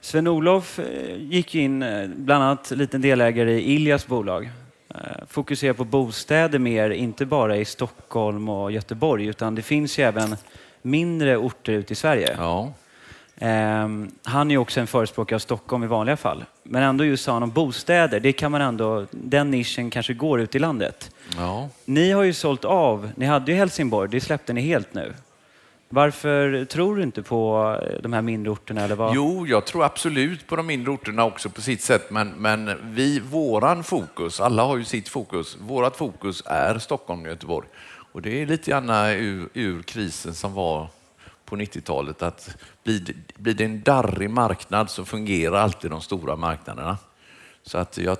Sven-Olof eh, gick in, bland annat liten delägare i Iljas bolag. Eh, fokusera på bostäder mer, inte bara i Stockholm och Göteborg, utan det finns ju även mindre orter ute i Sverige. Ja. Um, han är också en förespråkare av Stockholm i vanliga fall. Men ändå just sa han om bostäder, det kan man ändå, den nischen kanske går ut i landet. Ja. Ni har ju sålt av, ni hade ju Helsingborg, det släppte ni helt nu. Varför tror du inte på eh, de här mindre orterna? Eller vad? Jo, jag tror absolut på de mindre orterna också på sitt sätt, men, men vi, våran fokus, alla har ju sitt fokus, vårat fokus är Stockholm och Göteborg. Och det är lite grann ur, ur krisen som var på 90-talet, att blir, det en darrig marknad så fungerar alltid de stora marknaderna. Så att jag,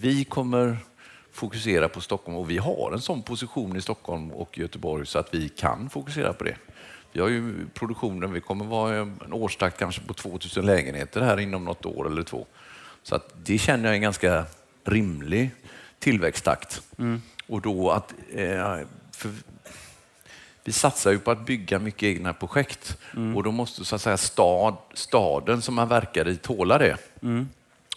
vi kommer fokusera på Stockholm och vi har en sån position i Stockholm och Göteborg så att vi kan fokusera på det. Vi har ju produktionen, vi kommer vara en årstakt kanske på 2000 lägenheter här inom något år eller två. Så att det känner jag är en ganska rimlig tillväxttakt. Mm. Och då att, eh, vi satsar ju på att bygga mycket egna projekt mm. och då måste så att säga stad, staden som man verkar i tåla det. Mm.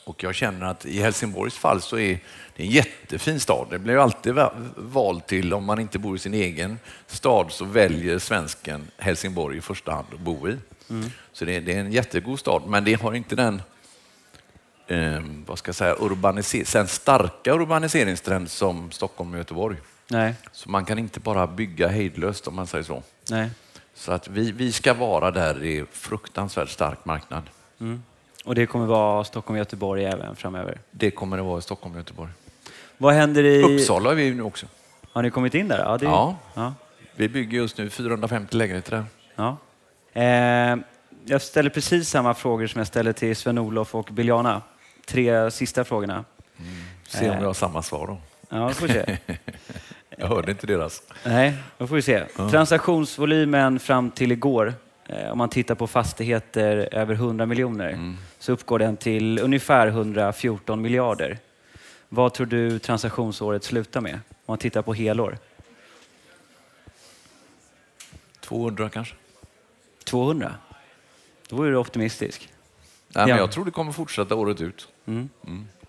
Och jag känner att i Helsingborgs fall så är det en jättefin stad. Det blir ju alltid val till, om man inte bor i sin egen stad, så väljer svensken Helsingborg i första hand att bo i. Mm. Så det är, det är, en jättegod stad, men det har inte den eh, vad ska jag säga, urbaniser starka urbaniseringstrend som Stockholm och Göteborg. Nej. Så man kan inte bara bygga hejdlöst om man säger så. Nej. Så att vi, vi ska vara där i fruktansvärt stark marknad. Mm. Och det kommer vara Stockholm och Göteborg även framöver? Det kommer det vara i Stockholm och Göteborg. Vad händer i... Uppsala är vi nu också. Har ni kommit in där? Ja, det... ja. ja. vi bygger just nu 450 lägenheter där. Ja. Eh, jag ställer precis samma frågor som jag ställer till Sven-Olof och Biljana. Tre sista frågorna. Mm. Se om vi har samma svar då. Ja, får se. jag hörde inte deras. Nej, då får vi se. Transaktionsvolymen fram till igår Eh, om man tittar på fastigheter över 100 miljoner mm. så uppgår den till ungefär 114 miljarder. Vad tror du transaktionsåret slutar med om man tittar på helår? 200 kanske. 200? Då är du optimistisk. Nej, men Ja. jag tror det kommer fortsätta året ut.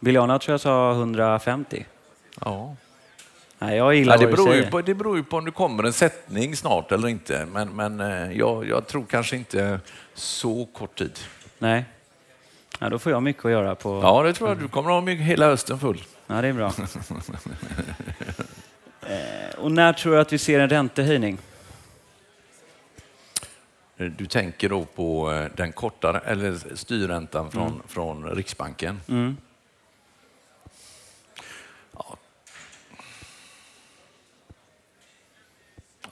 Biljana tror jag sa 150. Ja. Nej, jag gillar Ja, det, beror ju på, det beror ju på om det kommer en sättning snart eller inte. Men, men eh, jag, jag tror kanske inte så kort tid. Nej. Ja, då får jag mycket att göra på... Ja, det tror jag. Du kommer att ha mycket, hela hösten full. Ja, det är bra. eh, och när tror du att vi ser en räntehöjning? Eh, Du tänker då på den kortare, eller styrräntan från, från Riksbanken. Mm.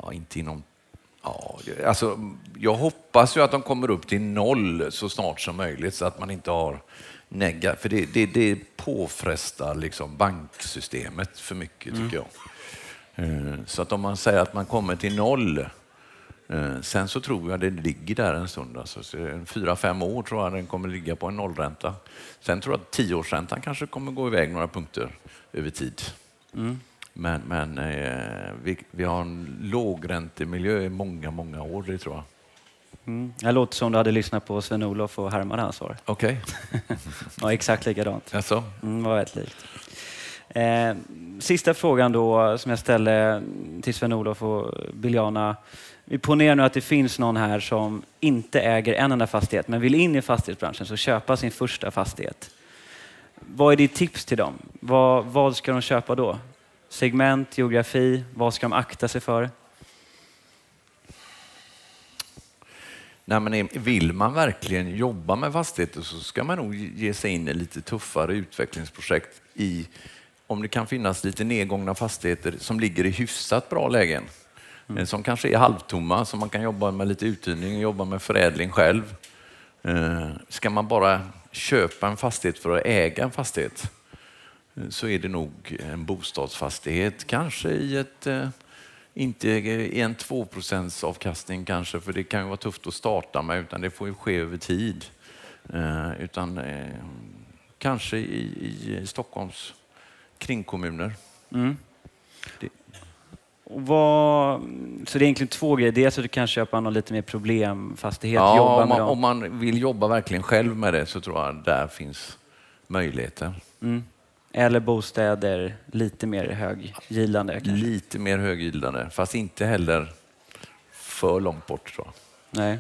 Ja, inte inom... Ja, alltså, jag hoppas ju att de kommer upp till noll så snart som möjligt så att man inte har nega, för det, det, det påfrestar liksom banksystemet för mycket tycker jag. Eh, Så att om man säger att man kommer till noll, eh, sen så tror jag det ligger där en stund. Alltså, så en fyra, fem år tror jag den kommer ligga på en nollränta. Sen tror jag att tioårsräntan kanske kommer gå iväg några punkter över tid. Men, men eh, vi, vi har en lågräntemiljö i många, många år, det tror jag. Mm. Det låter som du hade lyssnat på Sven-Olof och härmade hans svar. Okej, Ja, exakt likadant. alltså. Mm, var väldigt likt. Eh, sista frågan då som jag ställde till Sven-Olof och Biljana. Vi ponerar nu att det finns någon här som inte äger en enda fastighet men vill in i fastighetsbranschen, så köpa sin första fastighet. Vad är ditt tips till dem? Vad, vad ska de köpa då? Segment, geografi, vad ska de akta sig för? Nej, men vill man verkligen jobba med fastigheter så ska man nog ge sig in i lite tuffare utvecklingsprojekt i om det kan finnas lite nedgångna fastigheter som ligger i hyfsat bra lägen. Eh, Som kanske är halvtomma, som man kan jobba med lite uthyrning och jobba med förädling själv. Eh, Ska man bara köpa en fastighet för att äga en fastighet så är det nog en bostadsfastighet, kanske i ett eh, inte en 2 avkastning kanske, för det kan ju vara tufft att starta med, utan det får ju ske över tid. Eh, utan eh, kanske i, i Stockholms kringkommuner. Mm. Det- vad, så det är egentligen två grejer. Dels att du kan köpa någon lite mer problemfastighet, Ja, jobba om man, om man vill jobba verkligen själv med det så tror jag där finns möjligheter. Mm. Eller bostäder, lite mer höggilande kanske. Lite mer höggildande, fast inte heller för långt bort tror jag. Nej.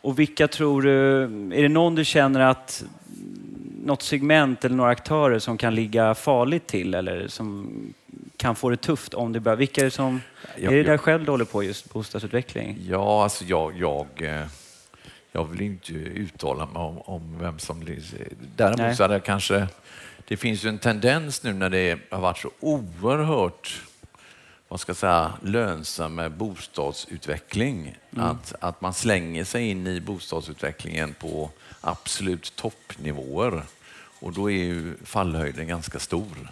Och vilka tror du, är det någon du känner att något segment eller några aktörer som kan ligga farligt till eller som kan få det tufft om det börjar? Vilka är det som, Jag- är det där jag- själv du håller på just bostadsutveckling? Ja, alltså jag, jag, eh, jag vill inte uttala mig om, om vem som... Däremot Nej. så hade jag kanske... Det finns ju en tendens nu när det har varit så oerhört vad ska jag säga, lönsam med bostadsutveckling. Att, att man slänger sig in i bostadsutvecklingen på absolut toppnivåer. Och då är ju fallhöjden ganska stor.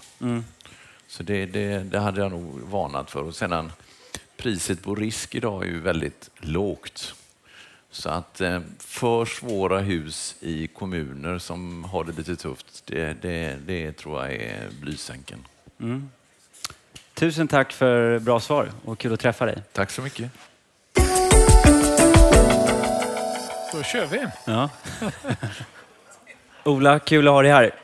Så det, det, det hade jag nog varnat för. Och sedan, priset på risk idag är ju väldigt lågt. Så att eh, för svåra hus i kommuner som har det lite tufft, det, det, det tror jag är blysänken. Tusen tack för bra svar och kul att träffa dig. Tack så mycket. Då kör vi. Ja. Ola, kul att ha dig här.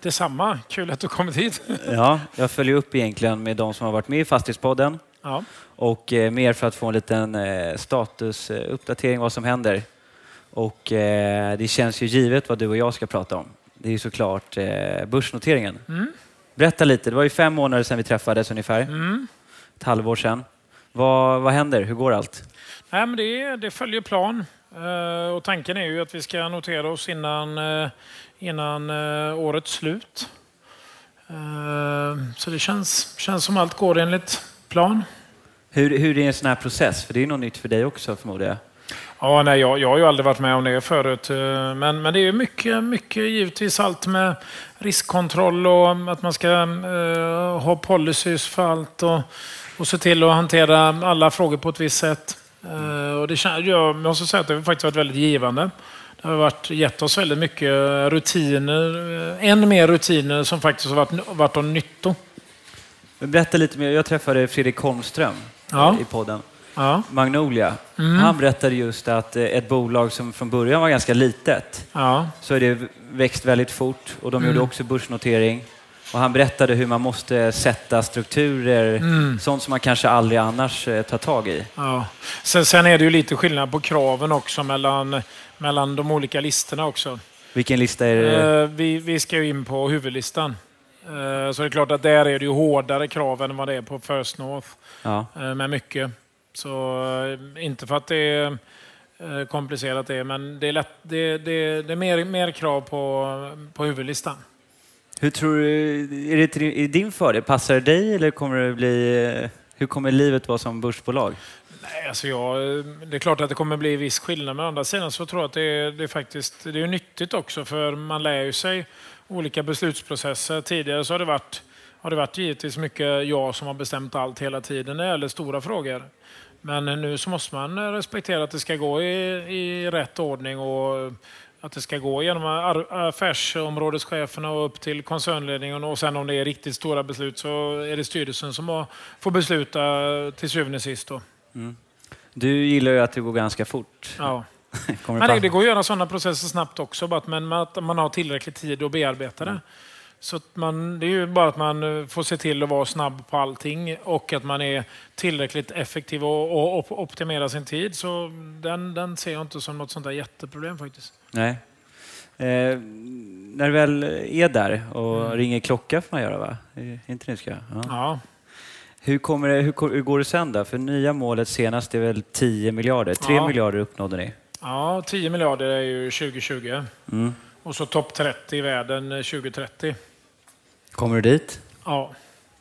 Detsamma. Kul att du kommit hit. Ja, jag följer upp egentligen med de som har varit med i Fastighetspodden Ja. och eh, mer för att få en liten eh, statusuppdatering vad som händer. Och eh, det känns ju givet vad du och jag ska prata om. Det är ju såklart eh, börsnoteringen. Berätta lite, det var ju fem månader sedan vi träffades ungefär. Ett halvår sedan. Vad, vad händer? Hur går allt? Nej, men det, det följer plan. Eh, och tanken är ju att vi ska notera oss innan, eh, innan eh, årets slut. Eh, så det känns, känns som allt går enligt plan. Hur, hur är en sån här process? För det är ju något nytt för dig också förmodar jag. Ja, nej, jag, jag har ju aldrig varit med om det förut. eh, Men, men det är mycket, mycket givetvis allt med riskkontroll och att man ska eh, ha policies för allt och, och se till att hantera alla frågor på ett visst sätt. Eh, och det, jag måste säga att det har faktiskt varit väldigt givande. Det har varit, gett oss väldigt mycket rutiner, eh, än mer rutiner som faktiskt har varit, varit av nytto. Berätta lite mer. Jag träffade Fredrik Holmström Ja. i podden. Ja. Magnolia. Mm. Han berättade just att eh, ett bolag som från början var ganska litet, Ja. så är det växt väldigt fort och de Mm. gjorde också börsnotering. Och han berättade hur man måste sätta strukturer, Mm. sånt som man kanske aldrig annars eh, tar tag i. Ja. Sen, sen är det ju lite skillnad på kraven också mellan, mellan de olika listorna också. Vilken lista är det? Eh, vi, vi ska ju in på huvudlistan. Eh, så det är klart att där är det ju hårdare krav än vad det är på First North. Ja. eh, med mycket. Så eh, inte för att det är komplicerat det, men det är, lätt, det, det, det är mer, mer krav på, på huvudlistan. Hur tror du, är det till din- fördel? Passar det dig eller kommer det bli, hur kommer livet vara som börsbolag? Nej, alltså jag, det är klart att det kommer bli viss skillnad, men å andra sidan så tror jag att det är, det är faktiskt det är nyttigt också, för man lär ju sig olika beslutsprocesser. Tidigare så har det varit, har det varit givetvis mycket jag som har bestämt allt hela tiden när det gäller stora frågor. Men nu så måste man respektera att det ska gå i, i rätt ordning och att det ska gå genom affärsområdescheferna och upp till koncernledningen och sen om det är riktigt stora beslut så är det styrelsen som får besluta till syvende och sist. Då. Du gillar ju att det går ganska fort. Ja. Kommer Men det, det går att göra sådana processer snabbt också, bara att- men att man har tillräcklig tid att bearbeta det. Så att man, det är ju bara att man eh, får se till att vara snabb på allting och att man är tillräckligt effektiv och, och, op- optimera sin tid. Så den, den ser jag inte som något sånt där jätteproblem faktiskt. Nej. Eh, när du väl är där och Mm. ringer klocka får man göra va? Inte det ska? Ja. Ja. Hur, kommer det, hur, hur går det sen då? För nya målet senast är väl 10 miljarder. 3 Ja. miljarder uppnådde ni. Ja, 10 miljarder är ju 2020 Mm. och så topp 30 i världen eh, 2030. Kommer du dit? Ja,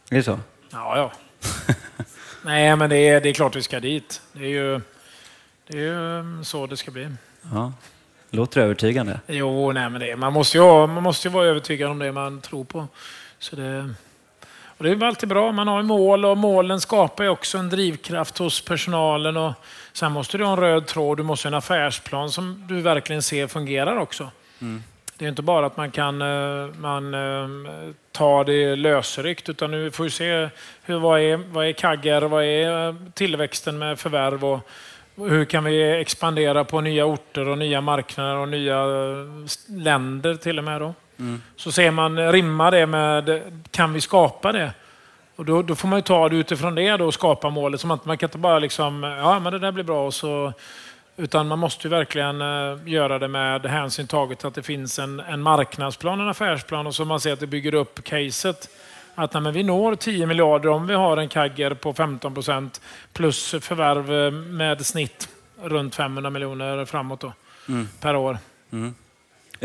Är det så? ja. ja. Nej, men det är, det är klart vi ska dit. Det är ju, det är ju mm, så det ska bli. Ja. Låter övertygande. Jo, nej, men det, man, måste ju, man måste ju vara övertygad om det man tror på. Så det, och det är alltid bra. Man har mål och målen skapar ju också en drivkraft hos personalen. Och sen måste du ha en röd tråd. Du måste ha en affärsplan som du verkligen ser fungerar också. Det är inte bara att man kan eh, man, eh, ta det lösryckt utan nu får vi se hur, vad, är, vad är kaggar, vad är eh, tillväxten med förvärv och hur kan vi expandera på nya orter och nya marknader och nya länder till och med. Då. Så ser man, rimmar det med, kan vi skapa det? Och då, då får man ju ta det utifrån det då och skapa målet. Som att man kan inte bara liksom, ja men det där blir bra och så utan man måste ju verkligen eh, göra det med hänsyn taget att det finns en, en marknadsplan, en affärsplan och så man ser att det bygger upp caset. Att nej, men vi når 10 miljarder om vi har en kagger på 15 procent plus förvärv eh, med snitt runt 500 miljoner framåt då, per år.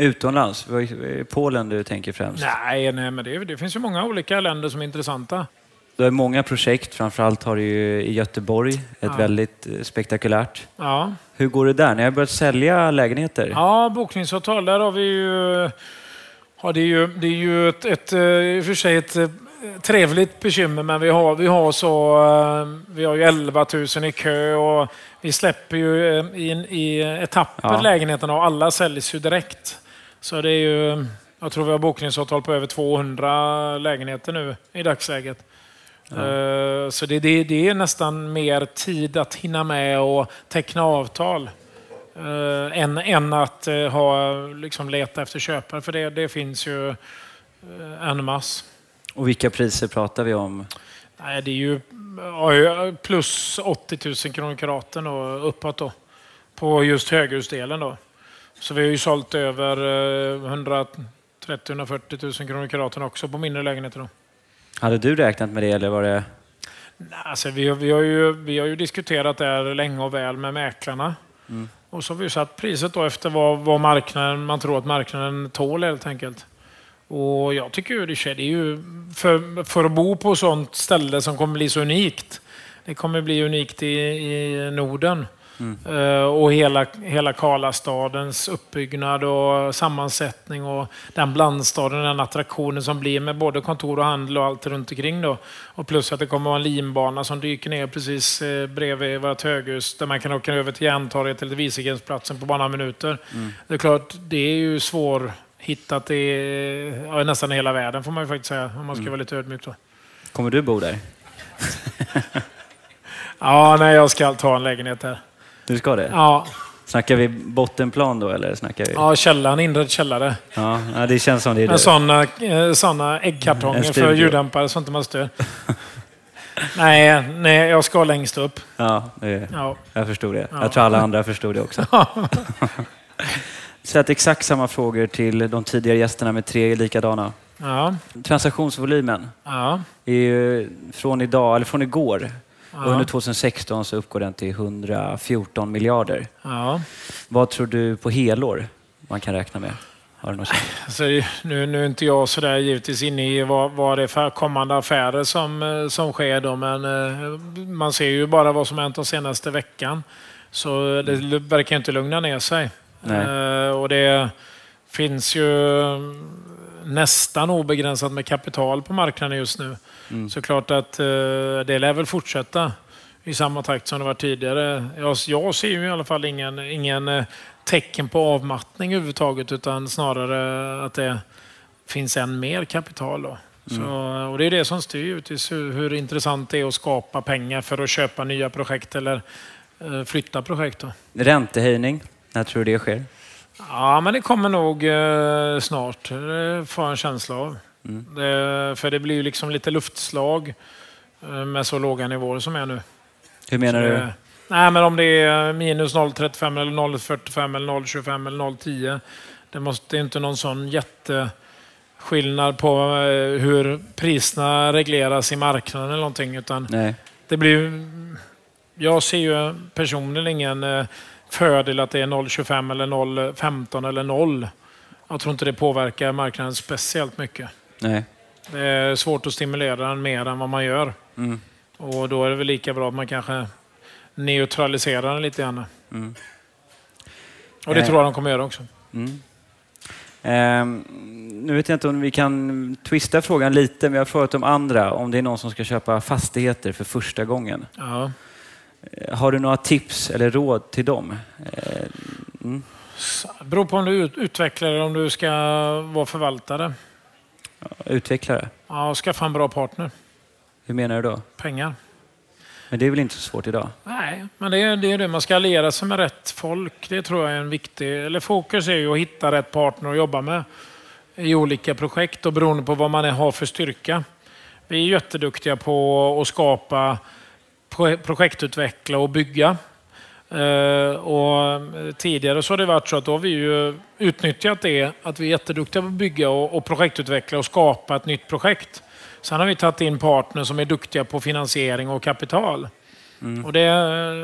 Utomlands? Är det Polen du tänker främst? Nej, nej men det, det finns ju många olika länder som är intressanta. Du har många projekt, framförallt har du ju i Göteborg, ett Ja. väldigt eh, spektakulärt. Ja. Hur går det där? Ni har börjat sälja lägenheter? Ja, bokningsavtal, där har vi ju... Ja, det är ju, det är ju ett, ett, eh, i och för sig ett eh, trevligt bekymmer, men vi har, vi har så... Vi har ju 11 000 i kö och vi släpper ju eh, i, i etapper Ja. lägenheterna och alla säljs ju direkt. Så det är ju... Jag tror vi har bokningsavtal på över 200 lägenheter nu i dagsläget. Eh, Så det, det, det är nästan mer tid att hinna med och teckna avtal. Uh, än, än att eh, ha, liksom, leta efter köpare, för det, det finns ju uh, en mass. Och vilka priser pratar vi om? Nej, det är ju ja, plus 80 000 kronor kvadraten och uppåt då. På just höghusdelen då. Så vi har ju sålt över eh, 130-140 000 kronor kvadraten också på mindre lägenheter. Då. Hade du räknat med det eller var det... Nej, Alltså, vi, har- vi, har ju, vi har ju diskuterat det här länge och väl med mäklarna. Och så har vi satt priset då efter vad, vad marknaden, man tror att marknaden tål helt enkelt. Och jag tycker ju det är ju för, för att bo på sånt ställe som kommer bli så unikt. Det kommer bli unikt i, i Norden. Eh, och hela, hela Karlastadens uppbyggnad och sammansättning och den blandstaden, den attraktionen som blir med både kontor och handel och allt runt omkring då. Och plus att det kommer att vara en linbana som dyker ner precis eh, bredvid vårt höghus där man kan åka över till Järntorget eller Wieselgrensplatsen på bara några minuter. Det är klart, det är ju svårhittat i ja, nästan hela världen får man ju faktiskt säga om man ska vara lite ödmjuk. Då. Kommer du bo där? Ja, nej, jag ska ta en lägenhet där. Du ska det? Ja, Snackar vi bottenplan då eller snackar vi? ja källaren, inredd källare. Ja, det känns som det är du. sådana, eh, såna äggkartonger En för studio. ljuddämpare så inte man stör. nej, nej, jag ska längst upp. Ja, det, Ja. jag förstod det. Ja. Jag tror alla andra förstod det också. Så att exakt samma frågor till de tidigare gästerna med tre likadana. Ja, Transaktionsvolymen ja, är ju från idag, eller från igår. Ja, Under 2016 så uppgår den till 114 miljarder. ja. Vad tror du på helår man kan räkna med? Har du något? Alltså, nu, nu är inte jag så där givetvis inne i vad, vad det är för kommande affärer som, eh, som sker då, men eh, man ser ju bara vad som hänt den senaste veckan. Så det verkar inte lugna ner sig. Nej. Eh, och det finns ju nästan obegränsat med kapital på marknaden just nu. Mm. Så klart att eh, det lär väl fortsätta i samma takt som det var tidigare. Jag, jag ser ju i alla fall ingen, ingen eh, tecken på avmattning överhuvudtaget utan snarare att det finns än mer kapital. Då. Så, och det är det som styr givetvis hur, hur intressant det är att skapa pengar för att köpa nya projekt eller eh, flytta projekt. Då. Räntehöjning, när tror du det sker? Ja, men det kommer nog eh, snart. Det får jag en känsla av. Mm. Det, för det blir ju liksom lite luftslag eh, med så låga nivåer som är nu. Hur menar Så du? Nej, men om det är minus 0,35 eller 0,45 eller 0,25 eller 0,10. Det måste det är inte någon sån jätteskillnad på eh, hur priserna regleras i marknaden eller någonting. Utan Nej. det blir Jag ser ju personligen ingen eh, fördel att det är 0,25 eller 0,15 eller 0. Jag tror inte det påverkar marknaden speciellt mycket. Nej. Det är svårt att stimulera den mer än vad man gör. Mm. Och då är det väl lika bra att man kanske neutraliserar den lite grann. Mm. Och det Eh. tror jag de kommer göra också. Mm. Ehm, nu vet jag inte om vi kan twista frågan lite, men jag har frågat om andra, om det är någon som ska köpa fastigheter för första gången. Ja. Eh, Har du några tips eller råd till dem? Eh, Mm. Det beror på om du ut- utvecklar eller om du ska vara förvaltare. Utveckla det. Ja, skaffa en bra partner. Hur menar du då? Pengar. Men det är väl inte så svårt idag? Nej, men det är det, är det. man ska alliera sig med rätt folk. Det tror jag är en viktig... Eller fokus är ju att hitta rätt partner att jobba med i olika projekt och beroende på vad man har för styrka. Vi är jätteduktiga på att skapa, projektutveckla och bygga. Eh, och tidigare så har det varit så att då har vi ju utnyttjat det, att vi är jätteduktiga på att bygga och, projektutveckla och skapa ett nytt projekt. Sen har vi tagit in partners som är duktiga på finansiering och kapital. Och det,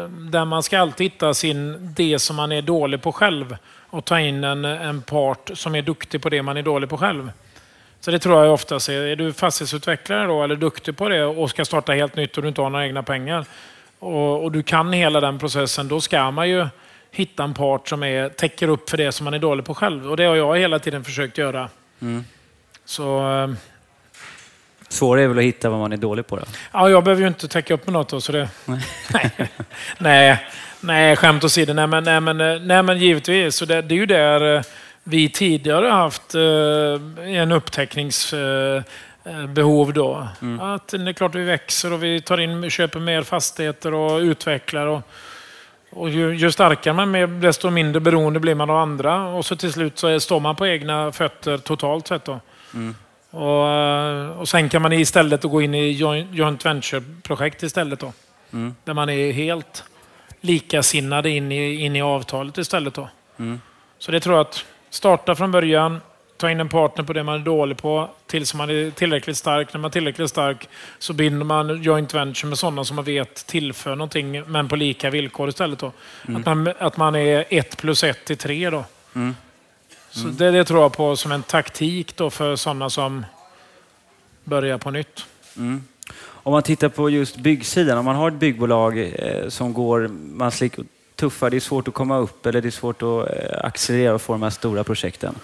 där man ska alltid hitta sin, det som man är dålig på själv och ta in en, en part som är duktig på det man är dålig på själv. Så det tror jag oftast är. Är du fastighetsutvecklare då eller duktig på det och ska starta helt nytt och du inte har några egna pengar och, och du kan hela den processen, då ska man ju hitta en part som är, täcker upp för det som man är dålig på själv. Och det har jag hela tiden försökt göra. Så eh, Svårare är väl att hitta vad man är dålig på då? Ja, jag behöver ju inte täcka upp med något då, så det... nej. nej, nej, skämt åsido. Nej, men, nej, men, eh, nej, men givetvis. Så det, det är ju där eh, vi tidigare har haft eh, en upptäckningsbehov eh, behov då. Att det är klart vi växer och vi tar in, köper mer fastigheter och utvecklar. Och, och ju, ju starkare man är, desto mindre beroende blir man av andra. Och så till slut så är, står man på egna fötter totalt sett. Då. Och, eh, och sen kan man istället gå in i joint venture-projekt istället. Då. Mm. Där man är helt likasinnade in i, in i avtalet istället. Då. Mm. Så det tror jag att starta från början, ta in en partner på det man är dålig på tills man är tillräckligt stark. När man är tillräckligt stark så binder man joint venture med sådana som man vet tillför någonting men på lika villkor istället. Då. Att, man, att man är ett plus ett till tre. Då. Mm. Så det, det tror jag på som en taktik då för sådana som börjar på nytt. Mm. Om man tittar på just byggsidan, om man har ett byggbolag eh, som går, man slick, tuffar, det är svårt att komma upp eller det är svårt att eh, accelerera och få de här stora projekten.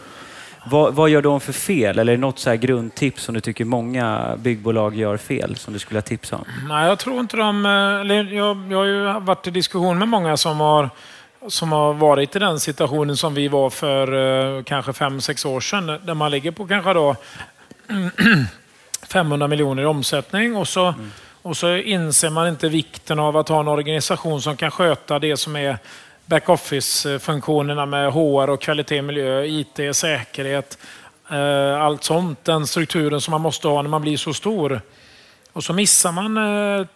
Vad, vad gör de för fel? Eller är det något så här grundtips som du tycker många byggbolag gör fel som du skulle ha tips om? Nej, jag tror inte de... eh, jag, jag har ju varit i diskussion med många som har, som har varit i den situationen som vi var för eh, kanske fem sex år sedan. Där man ligger på kanske då 500 miljoner i omsättning och så, och så inser man inte vikten av att ha en organisation som kan sköta det som är backoffice-funktionerna med HR och kvalitet, miljö, IT, säkerhet, eh, allt sånt. Den strukturen som man måste ha när man blir så stor. Och så missar man eh,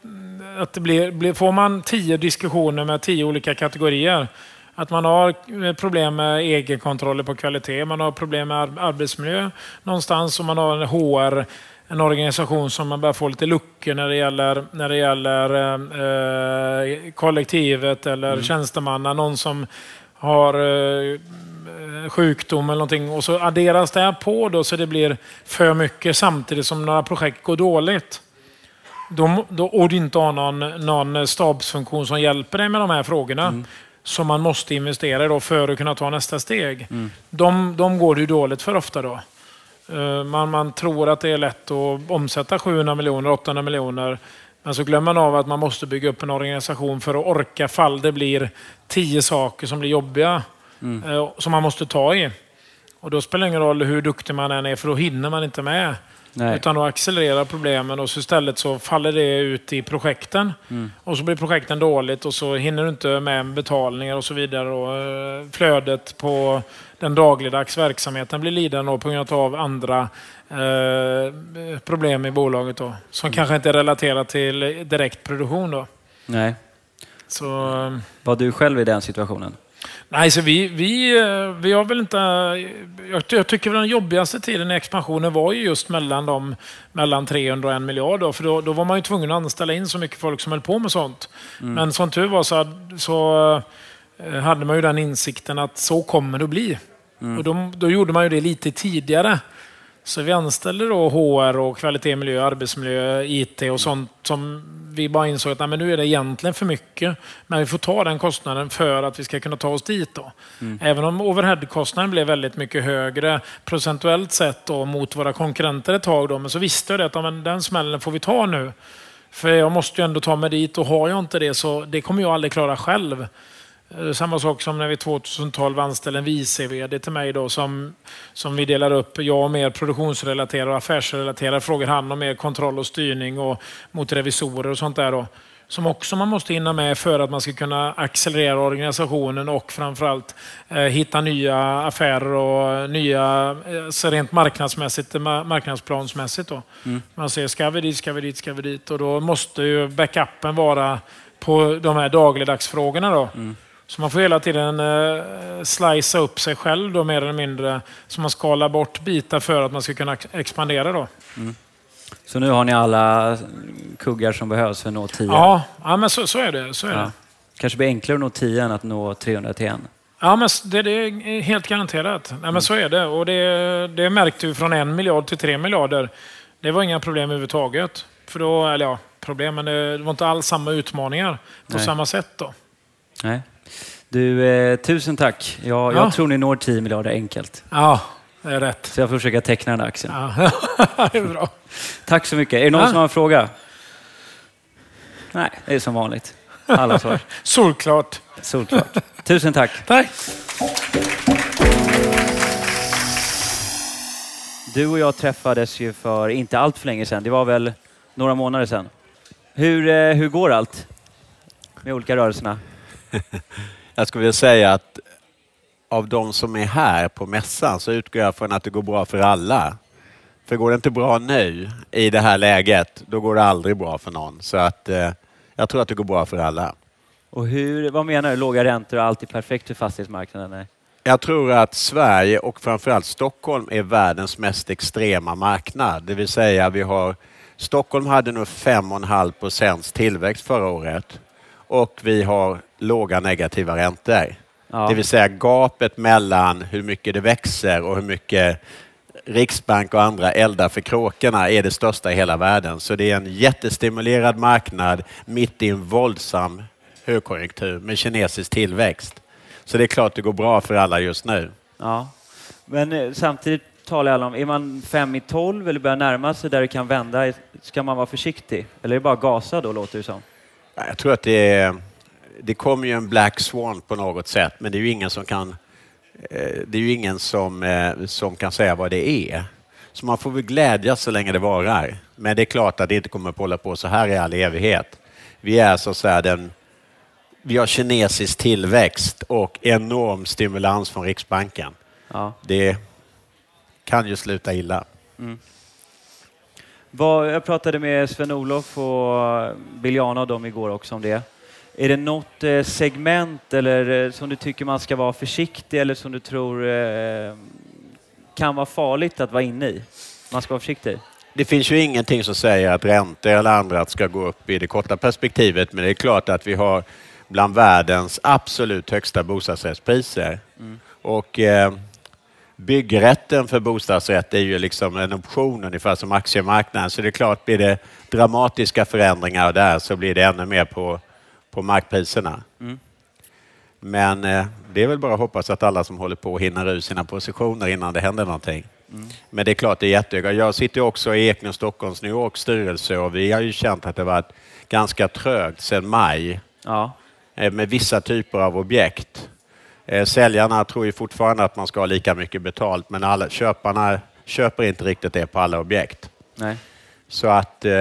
att det blir, får man tio diskussioner med tio olika kategorier. Att man har eh, problem med egenkontroller på kvalitet, man har problem med arbetsmiljö någonstans och man har en HR en organisation som man börjar få lite luckor när det gäller, när det gäller eh, kollektivet eller mm. tjänstemanna. Någon som har eh, sjukdom eller någonting och så adderas det här på då så det blir för mycket samtidigt som några projekt går dåligt. Då, då, och du inte har någon, någon stabsfunktion som hjälper dig med de här frågorna mm. som man måste investera i då för att kunna ta nästa steg. Mm. De, de går det ju dåligt för ofta då. Eh, man, man tror att det är lätt att omsätta 700 miljoner, 800 miljoner. Men så glömmer man av att man måste bygga upp en organisation för att orka fall det blir tio saker som blir jobbiga. Mm. Eh, som man måste ta i. Och då spelar det ingen roll hur duktig man än är för då hinner man inte med. Nej. Utan då accelererar problemen och så istället så faller det ut i projekten. Mm. Och så blir projekten dåligt och så hinner du inte med betalningar och så vidare. Och eh, flödet på den dagligdags verksamheten blir lidande på grund av andra eh, problem i bolaget. Då, som mm. kanske inte är relaterat till direkt produktion. Då. Nej. Så, Var du själv i den situationen? Nej, så vi, vi, eh, vi har väl inte... Jag, jag tycker den jobbigaste tiden i expansionen var ju just mellan, de, mellan 300 och 1 miljard. Då, för då, då var man ju tvungen att anställa in så mycket folk som höll på med sånt. Mm. Men som tur var så, så eh, hade man ju den insikten att så kommer det att bli. Mm. Och då, då gjorde man ju det lite tidigare. Så vi anställde då HR och kvalitet, miljö, arbetsmiljö, IT och sånt som vi bara insåg att nej, men nu är det egentligen för mycket. Men vi får ta den kostnaden för att vi ska kunna ta oss dit. Då. Mm. Även om overheadkostnaden blev väldigt mycket högre procentuellt sett då, mot våra konkurrenter ett tag. Då, men så visste jag det att ja, men den smällen får vi ta nu. För jag måste ju ändå ta mig dit och har jag inte det så det kommer jag aldrig klara själv. Eh, samma sak som när vi 2012 anställde en vice vd till mig då som, som vi delar upp. Jag har mer produktionsrelaterade och affärsrelaterade frågor. Han har mer kontroll och styrning och mot revisorer och sånt där. Då. Som också man måste hinna med för att man ska kunna accelerera organisationen och framförallt eh, hitta nya affärer och nya, eh, rent marknadsmässigt, marknadsplansmässigt. Då. Mm. Man säger ska vi dit, ska vi dit, ska vi dit? Och då måste ju backupen vara på de här dagligdagsfrågorna. Då. Mm. Så man får hela tiden eh, slicea upp sig själv då, mer eller mindre. Så man skalar bort bitar för att man ska kunna expandera. Då. Mm. Så nu har ni alla kuggar som behövs för att nå 10? Ja, ja men så, så är det. Så är ja. det. kanske blir enklare att nå 10 än att nå 300 till en. Ja, men det, det är helt garanterat. Nej, men mm. Så är det. Och det, det märkte vi från en miljard till tre miljarder. Det var inga problem överhuvudtaget. För då, eller ja, problem, men det var inte alls samma utmaningar på Nej. samma sätt. då. Nej. Du, eh, tusen tack. Jag, ja. jag tror ni når 10 miljarder enkelt. Ja, det är rätt. Så jag får försöka teckna den aktien. Ja, det är bra. Tack så mycket. Är det någon ja. som har en fråga? Nej, det är som vanligt. Alla svar. Solklart. Solklart. Tusen tack. Tack. Du och jag träffades ju för inte allt för länge sedan. Det var väl några månader sedan. Hur, eh, hur går allt med olika rörelserna? Jag skulle vilja säga att av de som är här på mässan så utgår jag från att det går bra för alla. För går det inte bra nu i det här läget, då går det aldrig bra för någon. Så att eh, jag tror att det går bra för alla. Och hur, vad menar du? Låga räntor och allt är perfekt för fastighetsmarknaden? Jag tror att Sverige och framförallt Stockholm är världens mest extrema marknad. Det vill säga vi har Stockholm hade nog 5,5 procents tillväxt förra året och vi har låga negativa räntor. Ja. Det vill säga gapet mellan hur mycket det växer och hur mycket Riksbank och andra eldar för kråkorna är det största i hela världen. Så det är en jättestimulerad marknad mitt i en våldsam högkonjunktur med kinesisk tillväxt. Så det är klart det går bra för alla just nu. Ja, men eh, samtidigt talar alla om, är man fem i tolv eller börjar närma sig där det kan vända, ska man vara försiktig? Eller är det bara gasa då, låter det som? Jag tror att det är det kommer ju en Black Swan på något sätt, men det är ju ingen som kan, eh, det är ju ingen som, eh, som kan säga vad det är. Så man får väl glädjas så länge det varar. Men det är klart att det inte kommer att hålla på så här i all evighet. Vi är så att säga den vi har kinesisk tillväxt och enorm stimulans från Riksbanken. Ja. Det kan ju sluta illa. Vad, jag pratade med Sven-Olof och Biljana och dem igår också om det. Är det något eh, segment eller eh, som du tycker man ska vara försiktig eller som du tror eh, kan vara farligt att vara inne i? Man ska vara försiktig. Det finns ju ingenting som säger att räntor eller annat ska gå upp i det korta perspektivet, men det är klart att vi har bland världens absolut högsta bostadsrättspriser. Och eh, byggrätten för bostadsrätt är ju liksom en option ungefär som aktiemarknaden, så det är klart blir det dramatiska förändringar där så blir det ännu mer på, på markpriserna. Men eh, det är väl bara att hoppas att alla som håller på hinner ur sina positioner innan det händer någonting. Men det är klart, det är jättehöga. Jag sitter också i Ekne Stockholms New York styrelse och vi har ju känt att det varit ganska trögt sedan maj Ja. eh, med vissa typer av objekt. Eh, Säljarna tror ju fortfarande att man ska ha lika mycket betalt, men alla, köparna köper inte riktigt det på alla objekt. Nej. Så att eh,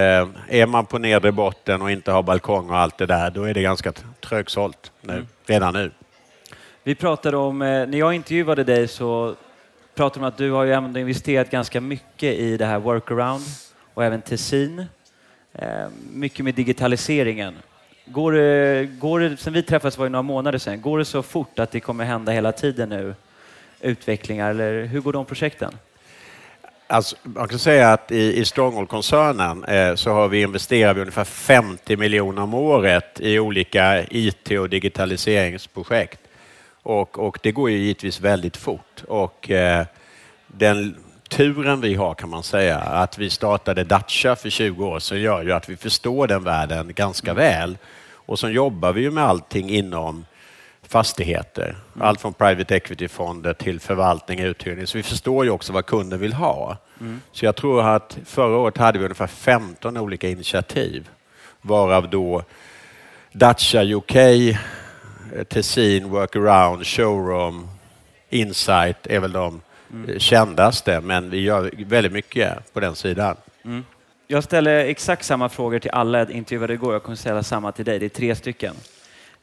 är man på nedre botten och inte har balkong och allt det där, då är det ganska trögsålt nu, redan nu. Vi pratade om, eh, när jag intervjuade dig så pratade om att du har ju ändå investerat ganska mycket i det här workaround och även Tessin. Eh, mycket med digitaliseringen. Går det, går det, sen vi träffades var det några månader sedan, går det så fort att det kommer hända hela tiden nu? Utvecklingar eller hur går de projekten? Alltså, man kan säga att i, i Stronghold-koncernen eh, så har vi investerat ungefär 50 miljoner om året i olika IT och digitaliseringsprojekt. Och, och det går ju givetvis väldigt fort. Och, eh, den turen vi har kan man säga, att vi startade Dacia för 20 år sedan gör ju att vi förstår den världen ganska väl. Och så jobbar vi ju med allting inom fastigheter. Allt från private equity-fonder till förvaltning och uthyrning. Så vi förstår ju också vad kunden vill ha. Så jag tror att förra året hade vi ungefär 15 olika initiativ. Varav då Dacia UK, eh, Tessin, Workaround, Showroom, Insight är väl de eh, kändaste. Men vi gör väldigt mycket på den sidan. Jag ställer exakt samma frågor till alla jag intervjuade igår. Jag kommer ställa samma till dig. Det är tre stycken.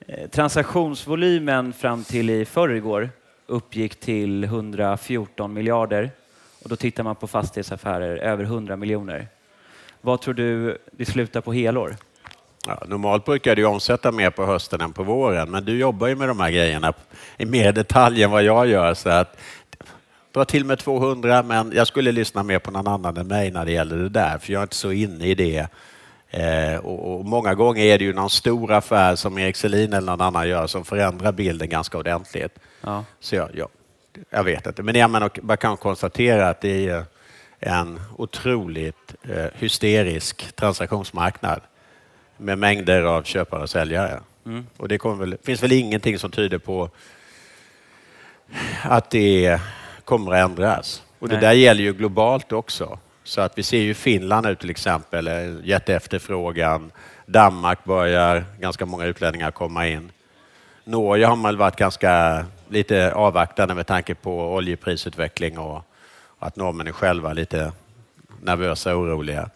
Eh, transaktionsvolymen fram till i förrgår uppgick till 114 miljarder. Och då tittar man på fastighetsaffärer över 100 miljoner. Vad tror du det slutar på helår? Ja, normalt brukar du omsätta mer på hösten än på våren, men du jobbar ju med de här grejerna i mer detalj än vad jag gör. Så att, dra till med 200, men jag skulle lyssna mer på någon annan än mig när det gäller det där, för jag är inte så inne i det. Eh, och, och Många gånger är det ju någon stor affär som Erik Selin eller någon annan gör som förändrar bilden ganska ordentligt. Ja. Så jag, jag, jag vet inte, men jag menar, man kan konstatera att det är en otroligt eh, hysterisk transaktionsmarknad med mängder av köpare och säljare. Och det väl, finns väl ingenting som tyder på att det kommer att ändras. Och det Nej. där gäller ju globalt också. Så att vi ser ju Finland nu till exempel, eh, jätteefterfrågan. Danmark börjar ganska många utlänningar komma in. Norge har man varit ganska lite avvaktande med tanke på oljeprisutveckling och att norrmännen själva är lite nervösa och oroliga.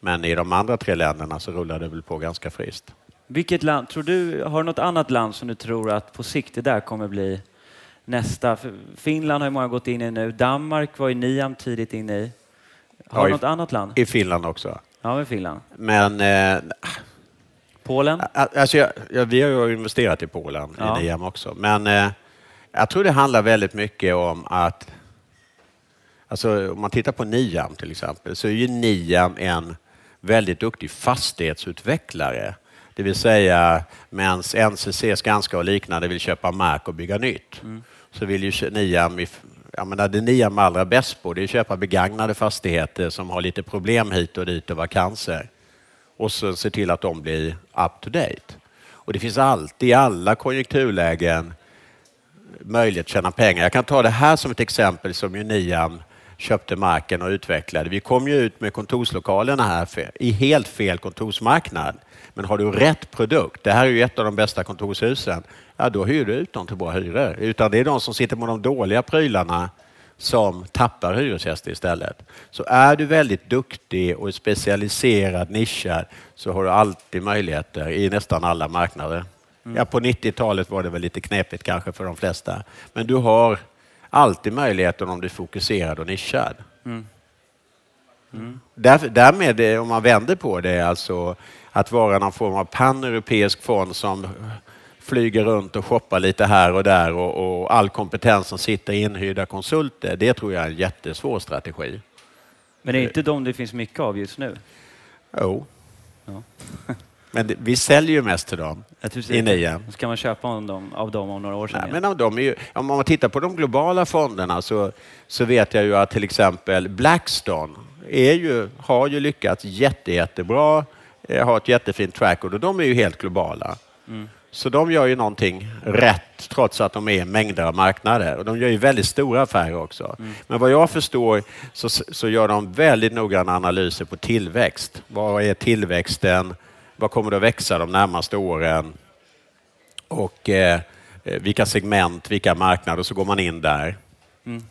Men i de andra tre länderna så rullar det väl på ganska friskt. Vilket land, tror du, har du något annat land som du tror att på sikt det där kommer bli nästa? För Finland har ju många gått in i nu. Danmark var ju Niam tidigt inne i. Har Ja, du i- något annat land? I Finland också. Ja, med Finland. Men eh, Polen? alltså jag, jag, vi har ju investerat i Polen, Ja. i Niam också. Men eh, jag tror det handlar väldigt mycket om att Alltså, om man tittar på Niam till exempel, så är ju Niam en väldigt duktig fastighetsutvecklare. Det vill säga, medan NCC, Skanska och liknande vill köpa mark och bygga nytt, så vill ju Niam, i- jag menar, det Niam är allra bäst på, det är att köpa begagnade fastigheter som har lite problem hit och dit och vakanser. Och så se till att de blir up to date. Och det finns alltid, i alla konjunkturlägen, möjlighet att tjäna pengar. Jag kan ta det här som ett exempel som ju Niam köpte marken och utvecklade. Vi kom ju ut med kontorslokalerna här i helt fel kontorsmarknad. Men har du rätt produkt, det här är ju ett av de bästa kontorshusen, ja då hyr du ut dem till bra hyror. Utan det är de som sitter med de dåliga prylarna som tappar hyresgäster istället. Så är du väldigt duktig och specialiserad, nischad, så har du alltid möjligheter i nästan alla marknader. Mm. Ja, på 90-talet var det väl lite knepigt kanske för de flesta. Men du har alltid möjligheten om du är fokuserad och nischad. Mm. Mm. Där, därmed, om man vänder på det, alltså att vara någon form av paneuropeisk fond som flyger runt och shoppar lite här och där och, och all kompetens som sitter inhyrda konsulter, det tror jag är en jättesvår strategi. Men det är inte de det finns mycket av just nu? Jo. Ja. Men det, vi säljer ju mest till dem i nian. Ska man köpa av dem, av dem om några år sedan? Nej, men de är ju, om man tittar på de globala fonderna så, så vet jag ju att till exempel Blackstone är ju, har ju lyckats jätte, jättebra, har ett jättefint track och de är ju helt globala. Mm. Så de gör ju någonting rätt trots att de är mängder av marknader. Och de gör ju väldigt stora affärer också. Mm. Men vad jag förstår så, så gör de väldigt noggranna analyser på tillväxt. Vad är tillväxten? Vad kommer det att växa de närmaste åren? Och eh, vilka segment, vilka marknader, så går man in där. Mm.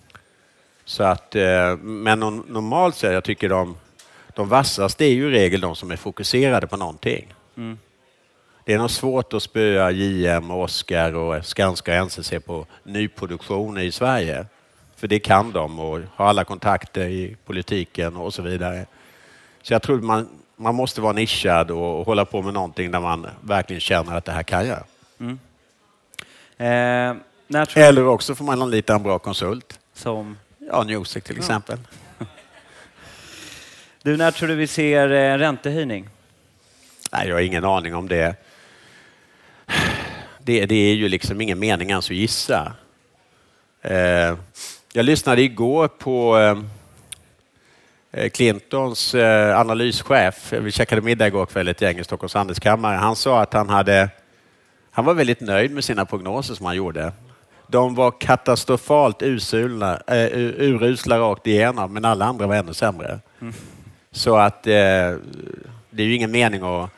Så att, eh, men normalt sett, jag tycker de, de vassaste är ju i regel de som är fokuserade på någonting. Mm. Det är nog svårt att spöa JM, Oscar och Skanska och NCC på nyproduktion i Sverige. För det kan de och har alla kontakter i politiken och så vidare. Så jag tror man, man måste vara nischad och hålla på med någonting där man verkligen känner att det här kan jag. Mm. Eh, Eller också får man anlita en bra konsult. Som? Ja, Newsec till exempel. Du, när tror du vi ser en eh, räntehöjning? Nej, jag har ingen aning om det det, det är ju liksom ingen mening ens att gissa. Eh, jag lyssnade igår på eh, Clintons analyschef. Vi käkade middag igår kväll ett gäng i Stockholms handelskammare. Han sa att han hade han var väldigt nöjd med sina prognoser som han gjorde. De var katastrofalt usulna, urusla rakt igenom, men alla andra var ännu sämre. Mm. Så att uh, det är ju ingen mening att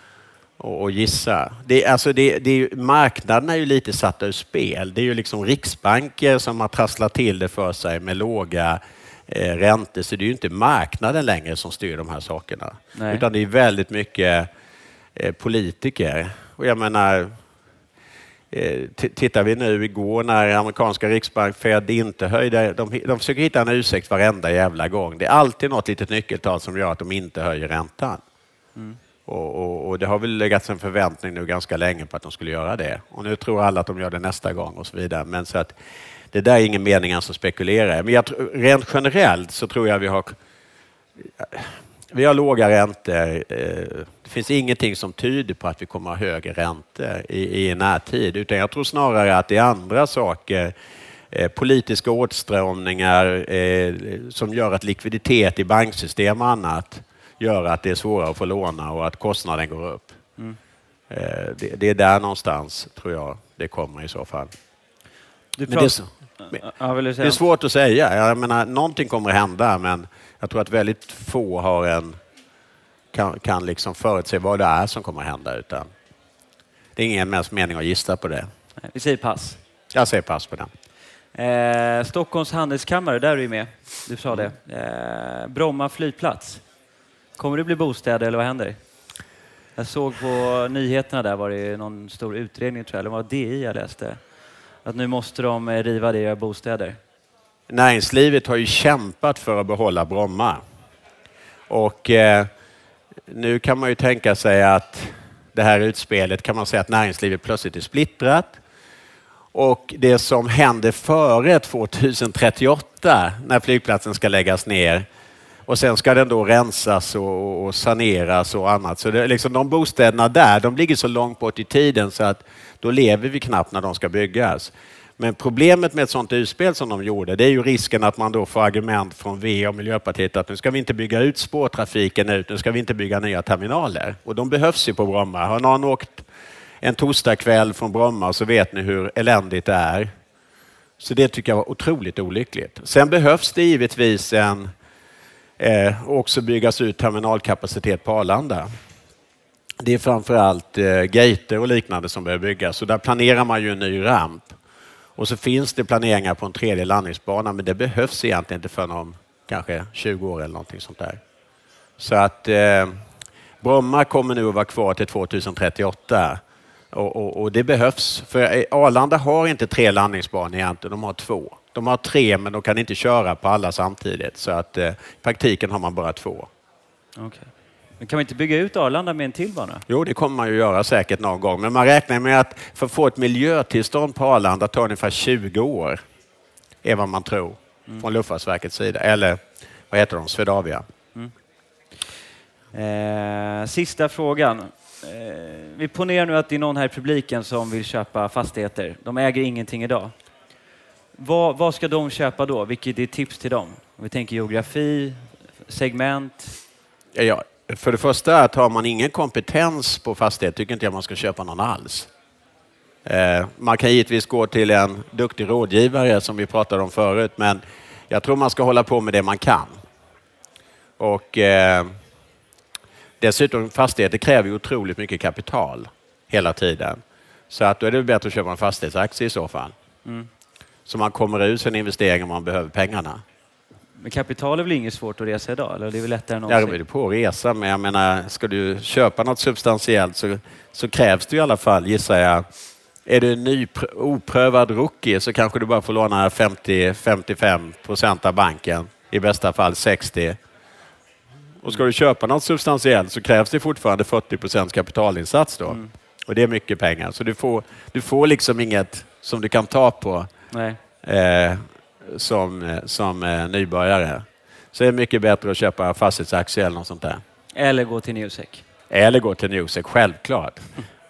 och gissa. Det, alltså det, det, marknaden är ju lite satta ur spel. Det är ju liksom riksbanker som har trasslat till det för sig med låga eh, räntor, så det är ju inte marknaden längre som styr de här sakerna. Nej. Utan det är väldigt mycket eh, politiker. Och jag menar, eh, Tittar vi nu igår när amerikanska riksbank Fed inte höjde, de, de försöker hitta en ursäkt varenda jävla gång. Det är alltid något litet nyckeltal som gör att de inte höjer räntan. Mm. Och, och, och, det har väl legat en förväntning nu ganska länge på att de skulle göra det. Och nu tror alla att de gör det nästa gång och så vidare. Men så att det där är ingen mening ens att spekulera Men jag, rent generellt så tror jag vi har vi har låga räntor. Eh, det finns ingenting som tyder på att vi kommer att ha högre räntor i, i närtid, utan jag tror snarare att det är andra saker, eh, politiska åtstramningar eh, som gör att likviditet i banksystem och annat gör att det är svårare att få låna och att kostnaden går upp. Mm. Det, det, är där någonstans, tror jag, det kommer i så fall. Det är, så, det, är svårt att säga. Jag menar, någonting kommer att hända, men jag tror att väldigt få har en, kan, kan liksom förutse vad det är som kommer att hända. Utan det är ingen mening att gissa på det. Vi säger pass. Jag säger pass på den. Eh, Stockholms handelskammare, där är du med. Du sa det. Eh, Bromma flygplats. Kommer det bli bostäder eller vad händer? Jag såg på nyheterna där var det någon stor utredning, tror jag, eller var DI jag läste, att nu måste de eh, riva det och bostäder. Näringslivet har ju kämpat för att behålla Bromma. Och eh, nu kan man ju tänka sig att det här utspelet kan man säga att näringslivet plötsligt är splittrat. Och det som händer före 2038 när flygplatsen ska läggas ner och sen ska den då rensas och, och saneras och annat. Så det, liksom, de bostäderna där, de ligger så långt bort i tiden så att då lever vi knappt när de ska byggas. Men problemet med ett sånt utspel som de gjorde, det är ju risken att man då får argument från V och Miljöpartiet att nu ska vi inte bygga ut spårtrafiken ut, nu ska vi inte bygga nya terminaler. Och de behövs ju på Bromma. Har någon åkt en torsdagkväll från Bromma så vet ni hur eländigt det är. Så det tycker jag var otroligt olyckligt. Sen behövs det givetvis en eh, också byggas ut terminalkapacitet på Arlanda. Det är framför allt eh, gater och liknande som behöver byggas Så där planerar man ju en ny ramp. Och så finns det planeringar på en tredje landningsbana, men det behövs egentligen inte förrän om kanske 20 år eller någonting sånt där. Så att eh, Bromma kommer nu att vara kvar till 2038 och, och, och, det behövs. För eh, Arlanda har inte tre landningsbanor egentligen, de har två. De har tre men de kan inte köra på alla samtidigt så att eh, i praktiken har man bara två. Okay. Men kan man inte bygga ut Arlanda med en till bana? Jo, det kommer man ju göra säkert någon gång. Men man räknar med att för att få ett miljötillstånd på Arlanda tar ungefär 20 år. är vad man tror mm. från Luftfartsverkets sida. Eller vad heter de? Swedavia. Mm. Eh, sista frågan. Eh, vi ponerar nu att det är någon här i publiken som vill köpa fastigheter. De äger ingenting idag. Vad, vad ska de köpa då? Vilket är tips till dem? Om vi tänker geografi, segment? Ja, för det första, att har man ingen kompetens på fastighet tycker inte jag man ska köpa någon alls. Eh, man kan givetvis gå till en duktig rådgivare som vi pratade om förut, men jag tror man ska hålla på med det man kan. Och eh, Dessutom fastigheter kräver ju otroligt mycket kapital hela tiden. Så att då är det bättre att köpa en fastighetsaktie i så fall. Mm. Så man kommer ut sin investering om man behöver pengarna. Men kapital är väl inget svårt att resa idag? Eller det är väl lättare än någonsin? Ja, det på att resa, men jag menar, ska du köpa något substantiellt så, så krävs det i alla fall, gissar jag, är du en ny oprövad rookie så kanske du bara får låna 50-55 procent av banken, i bästa fall 60 och ska du köpa något substantiellt så krävs det fortfarande 40 procents kapitalinsats då. Mm. Och det är mycket pengar. Så du får, du får liksom inget som du kan ta på eh, som, som eh, nybörjare. Så det är mycket bättre att köpa fastighetsaktier eller något sånt där. Eller gå till Newsec. Eller gå till Newsec, självklart.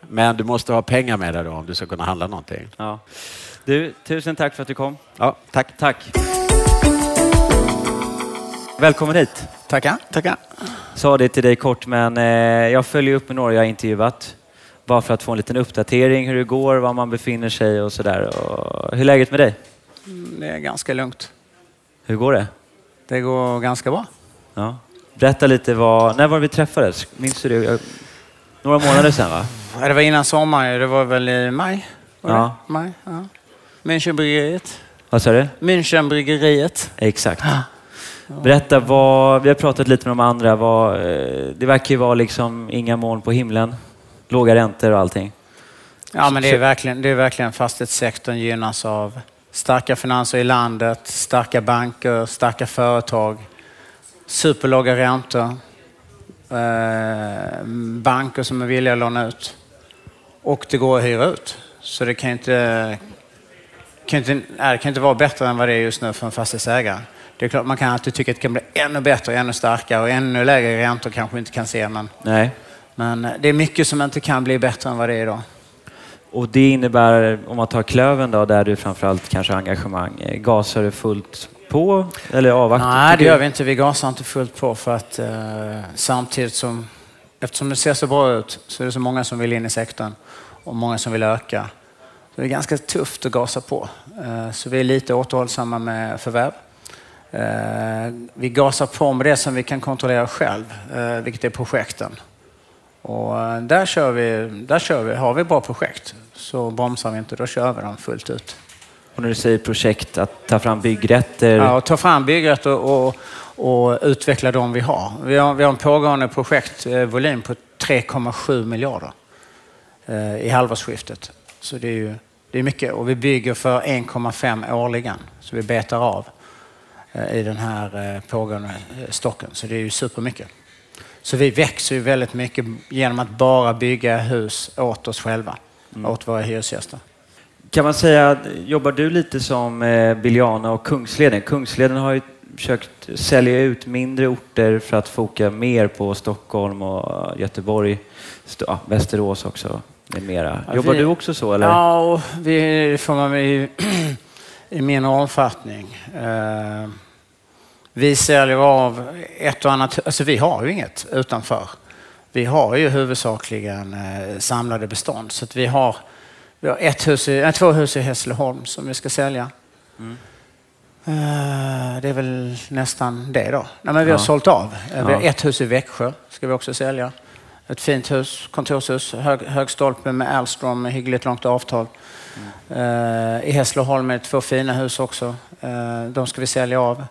Men du måste ha pengar med dig då om du ska kunna handla någonting. Ja. Du, tusen tack för att du kom. Ja, tack. Tack. Välkommen hit. Tackar. Tackar. Sa det till dig kort, men eh, jag följer upp med några jag intervjuat. Bara för att få en liten uppdatering hur det går, var man befinner sig och sådär. Hur är läget med dig? Det är ganska lugnt. Hur går det? Det går ganska bra. Ja. Berätta lite, vad, när var vi träffades? Minns du det? Några månader sedan va? Det var innan sommaren, det var väl i maj? Ja. maj ja. Münchenbryggeriet. Vad sa du? Münchenbryggeriet. Exakt. Berätta, vad, vi har pratat lite med de andra. Vad, eh, det verkar ju vara liksom inga moln på himlen. Låga räntor och allting. Ja, men det är verkligen, det är verkligen fastighetssektorn gynnas av starka finanser i landet, starka banker, starka företag, superlåga räntor, eh, banker som är villiga att låna ut och det går att hyra ut. Så det kan inte, kan inte, nej, det kan inte vara bättre än vad det är just nu för en fastighetsägare. Det är klart man kan alltid tycka att det kan bli ännu bättre, ännu starkare och ännu lägre räntor kanske vi inte kan se. Men, Nej. men det är mycket som inte kan bli bättre än vad det är idag. Och det innebär, om man tar Klöven då, där du framförallt kanske har engagemang, eh, gasar du fullt på eller avvaktar? Nej, det gör vi inte. Vi gasar inte fullt på för att eh, samtidigt som, eftersom det ser så bra ut, så är det så många som vill in i sektorn och många som vill öka. Så det är ganska tufft att gasa på. Eh, så vi är lite återhållsamma med förvärv. Eh, vi gasar på med det som vi kan kontrollera själv, eh, vilket är projekten. Och eh, där, kör vi, där kör vi, har vi bra projekt så bromsar vi inte, då kör vi dem fullt ut. Och när du säger projekt, att ta fram byggrätter? Ja, ta fram byggrätter och, och, och, utveckla de vi har. Vi har, vi har en pågående projektvolym på 3,7 miljarder i halvårsskiftet. Så det är ju det är mycket och vi bygger för 1,5 årligen, så vi betar av. Eh, i den här eh, pågående eh, stocken. Så det är ju supermycket. Så vi växer ju väldigt mycket genom att bara bygga hus åt oss själva, mm. åt våra hyresgäster. Kan man säga, jobbar du lite som Biljana och Kungsleden? Kungsleden har ju försökt sälja ut mindre orter för att foka mer på Stockholm och Göteborg, ja, Västerås också med mera. Jobbar vi, du också så? Eller? Ja, vi får man i mindre omfattning. Eh, vi säljer av ett och annat, alltså vi har ju inget utanför. Vi har ju huvudsakligen eh, samlade bestånd. Så att vi har, vi har ett hus i, två hus i Hässleholm som vi ska sälja. Mm. Eh, det är väl nästan det då. Nej, men vi har ja. sålt av. Vi har ett hus i Växjö ska vi också sälja. Ett fint hus, kontorshus, hög, hög stolpe med Alstrom med hyggligt långt avtal. Mm. I Hässleholm är det två fina hus också. De ska vi sälja av.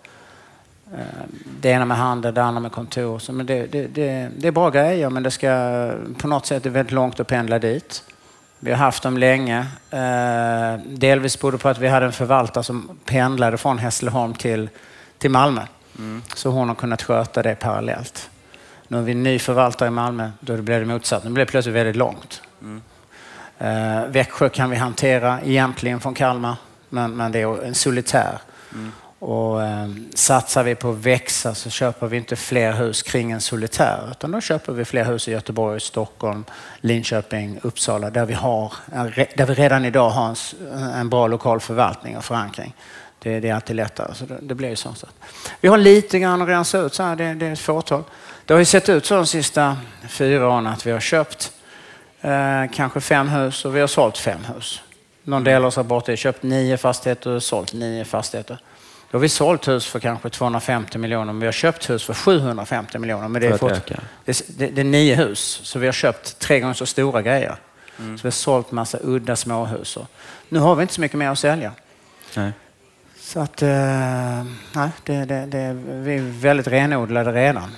Det ena med handel, det andra med kontor. Så, men det, det, det, det, är bra grejer men det ska på något sätt är väldigt långt att pendla dit. Vi har haft dem länge. delvis berodde på att vi hade en förvaltare som pendlade från Hässleholm till, till Malmö. Mm. Så hon har kunnat sköta det parallellt. Nu har vi en ny förvaltare i Malmö, då blev det motsatt. Nu blev det plötsligt väldigt långt. Mm. Eh, Växjö kan vi hantera egentligen från Kalmar, men, men det är en solitär. Mm. Och, eh, satsar vi på att växa så köper vi inte fler hus kring en solitär, utan då köper vi fler hus i Göteborg, Stockholm, Linköping, Uppsala, där vi, har, eh, där vi redan idag har en, eh, en bra lokal förvaltning och förankring. Det, det är alltid lättare, så det, det blir så. Vi har lite grann att rensa ut, så här, det, det är ett fåtal. Det har ju sett ut så de sista fyra åren att vi har köpt eh, kanske fem hus och vi har sålt fem hus. Någon del av rapport är köpt nio fastigheter och sålt nio fastigheter. Då har vi sålt hus för kanske 250 miljoner, men vi har köpt hus för 750 miljoner. Men det är, fort, det, det, det, är nio hus, så vi har köpt tre gånger så stora grejer. Mm. Så vi har sålt massa udda småhus. Nu har vi inte så mycket mer att sälja. Nej. Så att, eh, nej, det, det, det, vi är väldigt renodlade redan.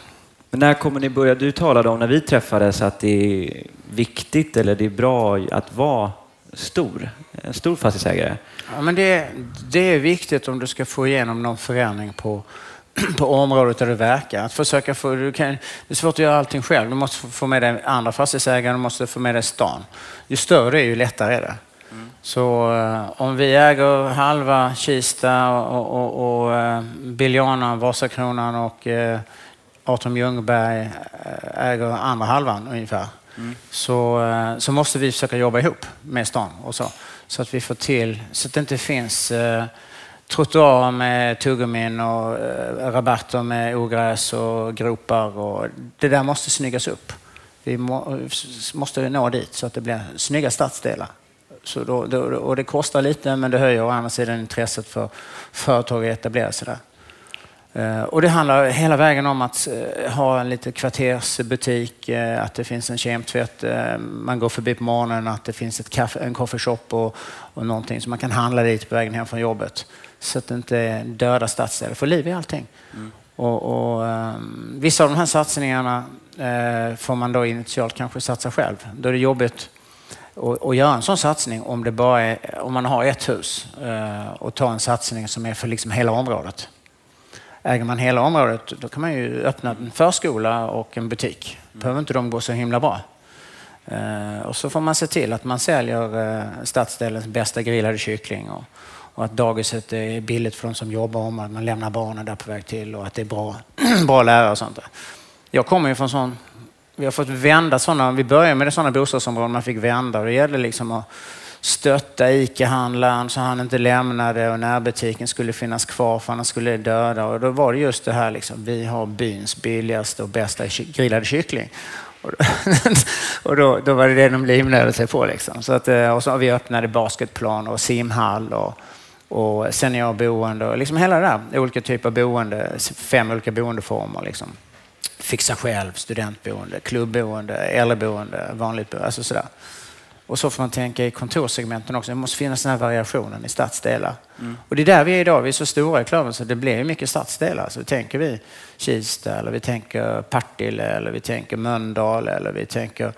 Men när kommer ni börja? Du talade om när vi träffades att det är viktigt eller det är bra att vara stor, en stor fastighetsägare. Ja, men det, det är viktigt om du ska få igenom någon förändring på, på området där du verkar. Att försöka få, du kan, det är svårt att göra allting själv. Du måste få med dig andra fastighetsägare, du måste få med dig stan. Ju större är ju lättare är det. Mm. Så uh, om vi äger halva Kista och, och, och uh, Biljana, Vasakronan och uh, Arton Ljungberg eh, äger andra halvan ungefär. Mm. Så, eh, så måste vi försöka jobba ihop med stan och så. Så att vi får till, så att det inte finns eh, trottoarer med tuggummin och eh, rabatter med ogräs och gropar. Och, det där måste snyggas upp. Vi må, måste nå dit så att det blir snygga stadsdelar. Så då, då, och det kostar lite men det höjer å andra sidan intresset för företag att etablera sig där. Eh, och det handlar hela vägen om att eh, ha en liten kvartersbutik, eh, att det finns en kemtvätt, man går förbi på morgonen, att det finns ett kaffe, en coffeeshop och, och någonting så man kan handla dit på vägen hem från jobbet. Så att det inte är döda stadsdelar, får liv i allting. Mm. Och, och um, vissa av de här satsningarna uh, får man då initialt kanske satsa själv. Då är det jobbigt att, att göra en sån satsning om, det bara är, om man har ett hus uh, och ta en satsning som är för liksom hela området. Äger man hela området då kan man ju öppna en förskola och en butik. behöver inte de gå så himla bra. Eh, och så får man se till att man säljer eh, stadsdelens bästa grillade kyckling och, och att dagiset är billigt för de som jobbar om att man lämnar barnen där på väg till och att det är bra, bra lärare och sånt. Jag kommer ju från sån... Vi har fått vända sådana... Vi började med sådana bostadsområden man fick vända och det gällde liksom att stötta ICA-handlaren så han inte lämnade och närbutiken skulle finnas kvar för annars skulle det döda. Och då var det just det här, liksom, vi har byns billigaste och bästa grillade kyckling. Och då, då var det det de livnärde sig på. Liksom. Så att, eh, och så har vi öppnade basketplan och simhall och, och seniorboende och liksom hela det där. Olika typer av boende, fem olika boendeformer. Liksom. Fixa själv, studentboende, klubbboende, äldreboende, vanligt boende. Alltså sådär. Och så får man tänka i kontorssegmenten också. Det måste finnas den här variationen i stadsdelar. Mm. Och det är där vi är idag. Vi är så stora i Klövern så det blir mycket stadsdelar. Så tänker vi Kista, eller vi tänker Partille, eller vi tänker Mölndal, eller vi tänker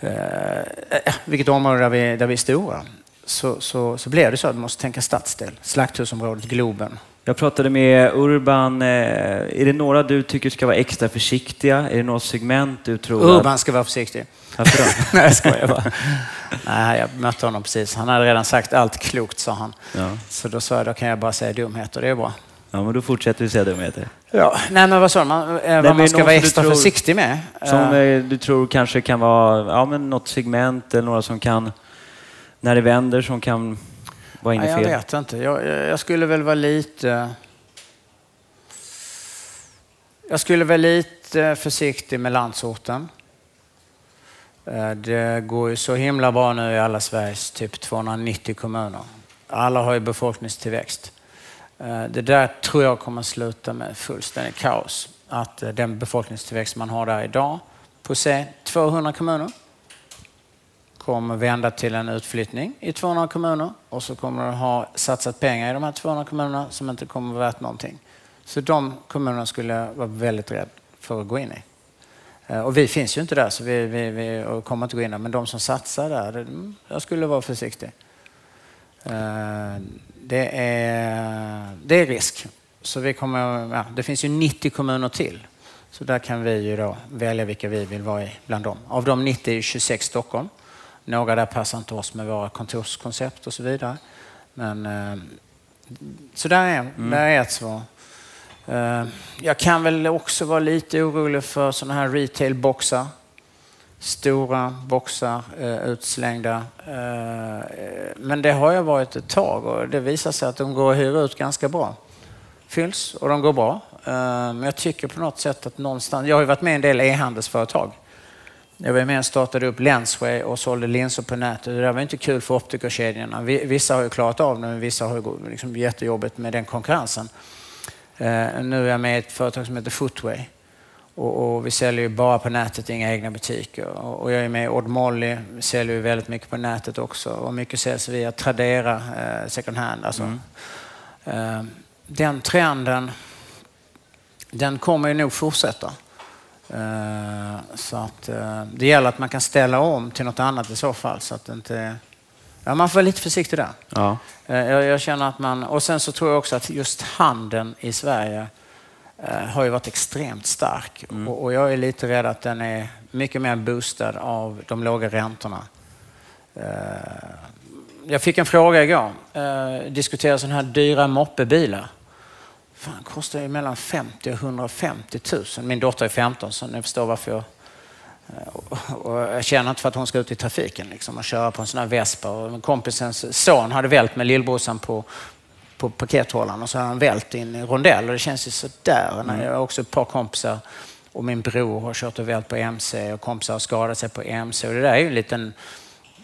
eh, vilket område där vi, där vi är stora. Så, så, så blir det så att vi måste tänka stadsdel. Slakthusområdet, Globen. Jag pratade med Urban. Eh, är det några du tycker ska vara extra försiktiga? Är det något segment du tror Urban att... ska vara försiktig. Varför då? Nej, jag skojar bara. Nej, jag mötte honom precis. Han hade redan sagt allt klokt, sa han. Ja. Så då sa jag, då kan jag bara säga dumheter. Det är bra. Ja, men då fortsätter du säga dumheter. Ja, nej men vad sa man? Eh, vad man ska vara extra tror, försiktig med? Som uh, du tror kanske kan vara ja, men något segment eller några som kan, när det vänder, som kan vara inne fel? Jag vet inte. Jag, jag skulle väl vara lite... Jag skulle vara lite försiktig med landsorten. Eh, det går ju så himla bra nu i alla Sveriges typ 290 kommuner. Alla har ju befolkningstillväxt. Eh, det där tror jag kommer sluta med fullständigt kaos. Att eh, den befolkningstillväxt man har där idag på C 200 kommuner. Kommer vända till en utflyttning i 200 kommuner och så kommer du ha satsat pengar i de här 200 kommunerna som inte kommer vara värt någonting. Så de kommunerna skulle jag vara väldigt rädd för att gå in i. Eh, och vi finns ju inte där så vi, vi, vi kommer inte gå in där. Men de som satsar där, mm, jag skulle vara försiktig. Eh, det är, det är risk. Så vi kommer, ja, det finns ju 90 kommuner till. Så där kan vi ju då välja vilka vi vill vara i bland dem. Av de 90 är 26 Stockholm. Några där passar inte oss med våra kontorskoncept och så vidare. Men, eh, så där är, mm. där är ett svar. Eh, jag kan väl också vara lite orolig för sådana här retailboxar. Stora boxar uh, utslängda. Men det har jag varit ett tag och det visar sig att de går att hyra ut ganska bra. Fylls och de går bra. Men jag tycker på något sätt att någonstans... Jag har ju varit med i en del e-handelsföretag. Jag var med och startade upp Lensway och sålde linser på nätet. Det var inte kul för optikerkedjorna. Vissa har ju klarat av det, men vissa har ju liksom jättejobbigt med den konkurrensen. Eh, nu är jag med i ett företag som heter Footway. Och, och vi säljer ju bara på nätet, inga egna butiker. Och, och jag är med i Odd Molly, vi säljer ju väldigt mycket på nätet också. Och mycket säljs via Tradera, eh, second hand. Alltså. Mm. Eh, den trenden, den kommer ju nog fortsätta. Eh, så att, eh, det gäller att man kan ställa om till något annat i så fall. Så att inte Ja, man får vara lite försiktig där. Ja. Eh, jag, jag, känner att man... Och sen så tror jag också att just handeln i Sverige har ju varit extremt stark. Mm. Och, och, jag är lite rädd att den är mycket mer boostad av de låga räntorna. Jag fick en fråga igår. Eh, diskutera sådana här dyra moppebilar. Fan, kostar ju mellan 50 och 150 000. Min dotter är 15 så ni förstår varför jag och jag känner inte för att hon ska ut i trafiken liksom, och köra på en sån här Vespa. Och kompisens son hade vält med lillbrorsan på, på pakethållaren och så hade han vält in i en rondell och det känns ju sådär. Mm. Jag har också ett par kompisar och min bror har kört och vält på MC och kompisar har skadat sig på MC. Och det där är ju en liten,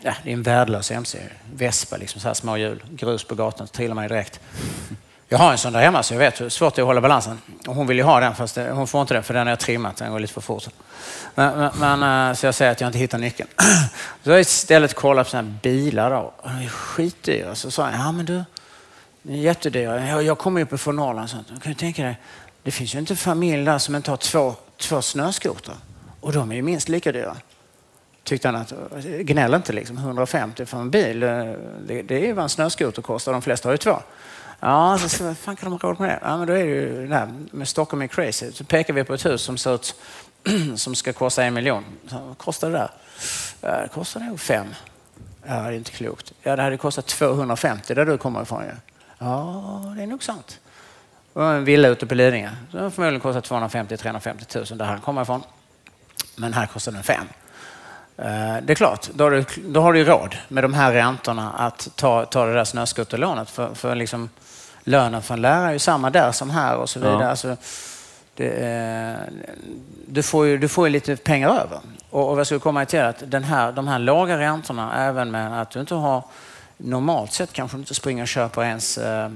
ja, det är en värdelös MC. Vespa, liksom så här små hjul, grus på gatan, så trillar man ju direkt. Jag har en sån där hemma så jag vet hur svårt det är att hålla balansen. Och hon vill ju ha den fast det, hon får inte den för den har jag trimmat, den går lite för fort. Men, men, men, eh, så jag säger att jag inte hittar nyckeln. Så jag istället kollat på såna här bilar. Då. De är skitdyra. Så sa jag, ja men du, de är jättedyra. Jag, jag kommer ju från Norrland. Så kan du tänka dig, det finns ju inte familj där som inte har två, två snöskotrar. Och de är ju minst lika dyra. Tyckte han att, eh, gnäll inte liksom, 150 för en bil, det, det är vad en snöskoter kostar. De flesta har ju två. Ja, så, så fan kan de ha råd med det? Ja, men då är det ju det här med Stockholm är crazy. Så pekar vi på ett hus som ser ut som ska kosta en miljon. Så, vad kostar det där? Ja, det kostar nog fem. Ja, det är inte klokt. Ja, det hade kostat 250 där du kommer ifrån. ju. ja det är nog sant. Och en villa ute på Lidingö. Det har förmodligen kostat 250-350 000 där han kommer ifrån. Men här kostar den fem. Eh, det är klart, då har, du, då har du råd med de här räntorna att ta, ta det där snöskoterlånet. För, för liksom, lönen för en lärare är ju samma där som här och så vidare. Ja. Alltså, det, du, får ju, du får ju lite pengar över. Och, och jag skulle komma till att den här, de här låga räntorna, även med att du inte har normalt sett kanske inte springer och köper ens eh,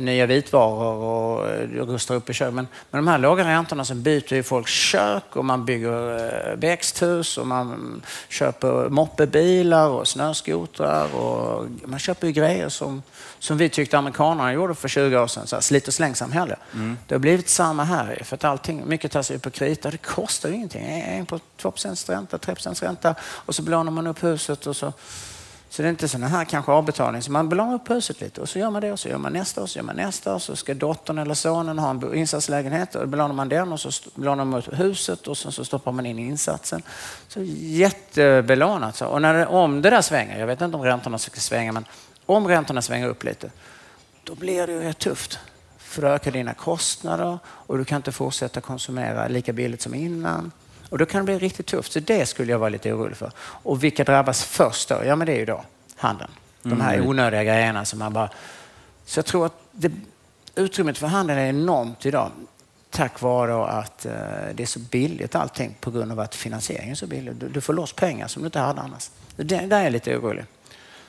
nya vitvaror och eh, rustar upp i kök. Men med de här låga räntorna så byter ju folk kök och man bygger eh, växthus och man köper moppebilar och snöskotrar och man köper ju grejer som, som vi tyckte amerikanerna gjorde för 20 år sedan. Så här, slit och släng-samhälle. Mm. Det har blivit samma här för att allting, mycket tas ju på krita. Det kostar ju ingenting. En på 2 ränta, 3 ränta och så belånar man upp huset och så så det är inte sådana här kanske avbetalning. Så man belånar upp huset lite och så gör man det och så gör man nästa och så gör man nästa och så ska dottern eller sonen ha en insatslägenhet och då belånar man den och så belånar man upp huset och sen så stoppar man in insatsen. Så jättebelånat. Så. Och när det, om det där svänger, jag vet inte om räntorna ska svänga, men om räntorna svänger upp lite, då blir det ju rätt tufft. För då ökar dina kostnader och du kan inte fortsätta konsumera lika billigt som innan. Och då kan det bli riktigt tufft. Så det skulle jag vara lite orolig för. Och vilka drabbas först då? Ja, men det är ju då handeln. De här mm. onödiga grejerna som man bara... Så jag tror att det, utrymmet för handeln är enormt idag. Tack vare att uh, det är så billigt allting på grund av att finansieringen är så billig. Du, får loss pengar som du inte hade annars. Det, där är jag lite orolig.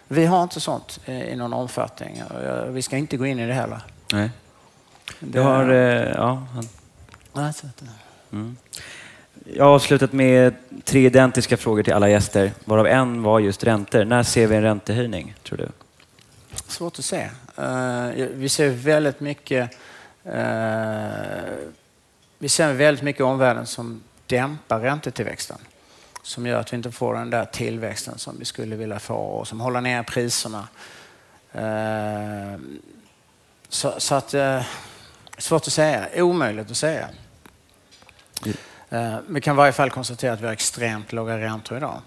Vi har inte sånt uh, i någon omfattning. Vi ska inte gå in i det heller. Nej. Du har... ja, han... Mm. Jag har avslutat med tre identiska frågor till alla gäster, varav en var just räntor. När ser vi en räntehöjning, tror du? Svårt att se. Uh, vi ser väldigt mycket uh, vi ser väldigt mycket i omvärlden som dämpar räntetillväxten. Som gör att vi inte får den där tillväxten som vi skulle vilja få och som håller ner priserna. Uh, så, så, att, svårt att säga. Omöjligt att säga. Eh, vi kan i varje fall konstatera att vi har extremt låga räntor idag.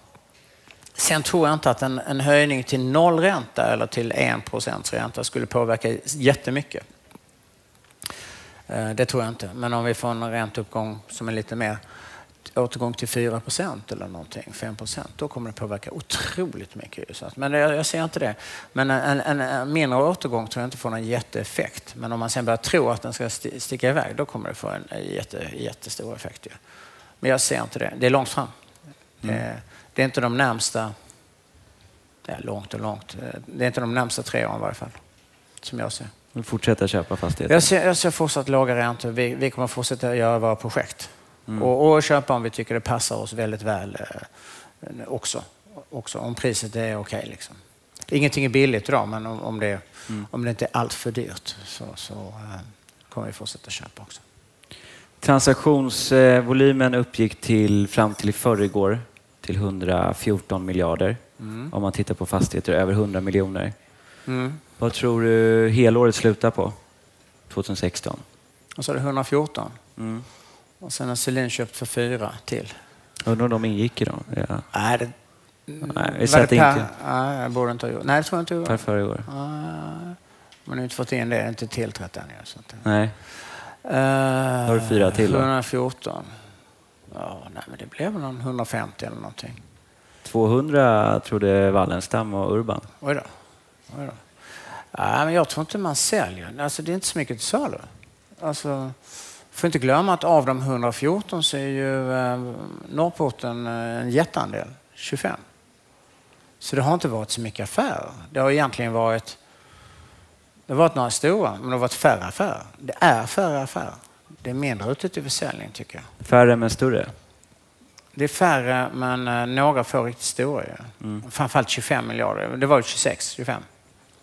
Sen tror jag inte att en, en höjning till nollränta eller till 1 procents ränta skulle påverka jättemycket. Eh, det tror jag inte. Men om vi får en ränteuppgång som är lite mer återgång till 4 procent eller någonting, 5 procent, då kommer det påverka otroligt mycket. Men jag, jag ser inte det. Men en, en, en, mindre återgång tror jag inte får någon jätteeffekt. Men om man sen börjar tro att den ska sticka iväg, då kommer det få en jätte, jättestor effekt. Men jag ser inte det. Det är långt fram. Mm. Eh, det är inte de närmsta, det är långt och långt, det är inte de närmsta tre åren i varje fall, som jag ser. Vi fortsätter köpa fastigheter? Jag ser, jag ser fortsatt låga räntor. Vi, vi kommer fortsätta göra våra projekt. Mm. Och, och, köpa om vi tycker det passar oss väldigt väl eh, också. också. Om priset är okej. Okay, liksom. Ingenting är billigt idag, men om, om, det, mm. om det inte är allt för dyrt så, så eh, kommer vi fortsätta köpa också. Transaktionsvolymen uppgick till, fram till i förrgår till 114 miljarder. Mm. Om man tittar på fastigheter över 100 miljoner. Mm. Vad tror du helåret slutar på 2016? Och så är det 114. Mm. Och sen har Selin köpt för fyra till. Undrar om de ingick i dem? Ja. Nej, det, Nej, vi säger per, inte. Nej, jag borde inte ha gjort. Nej, det tror jag inte. Per förra år. Man har inte fått in det, inte tillträtt än. Nej. Uh, har du fyra till då? 114. Ja, nej, men det blev någon 150 eller någonting. 200 trodde Wallenstam och Urban. Oj då. Oj då. Ja, men jag tror inte man säljer. Alltså, det är inte så mycket till salu. Alltså, får inte glömma att av de 114 så är ju eh, Norrporten eh, en jätteandel, 25. Så det har inte varit så mycket affärer. Det har egentligen varit, det har varit några stora, men det har varit färre affärer. Det är färre affärer. Det är mindre ute till försäljning tycker jag. Färre men större? Det är färre, men eh, några får riktigt stora. Ja. Mm. Framförallt 25 miljarder. Det var 26, 25.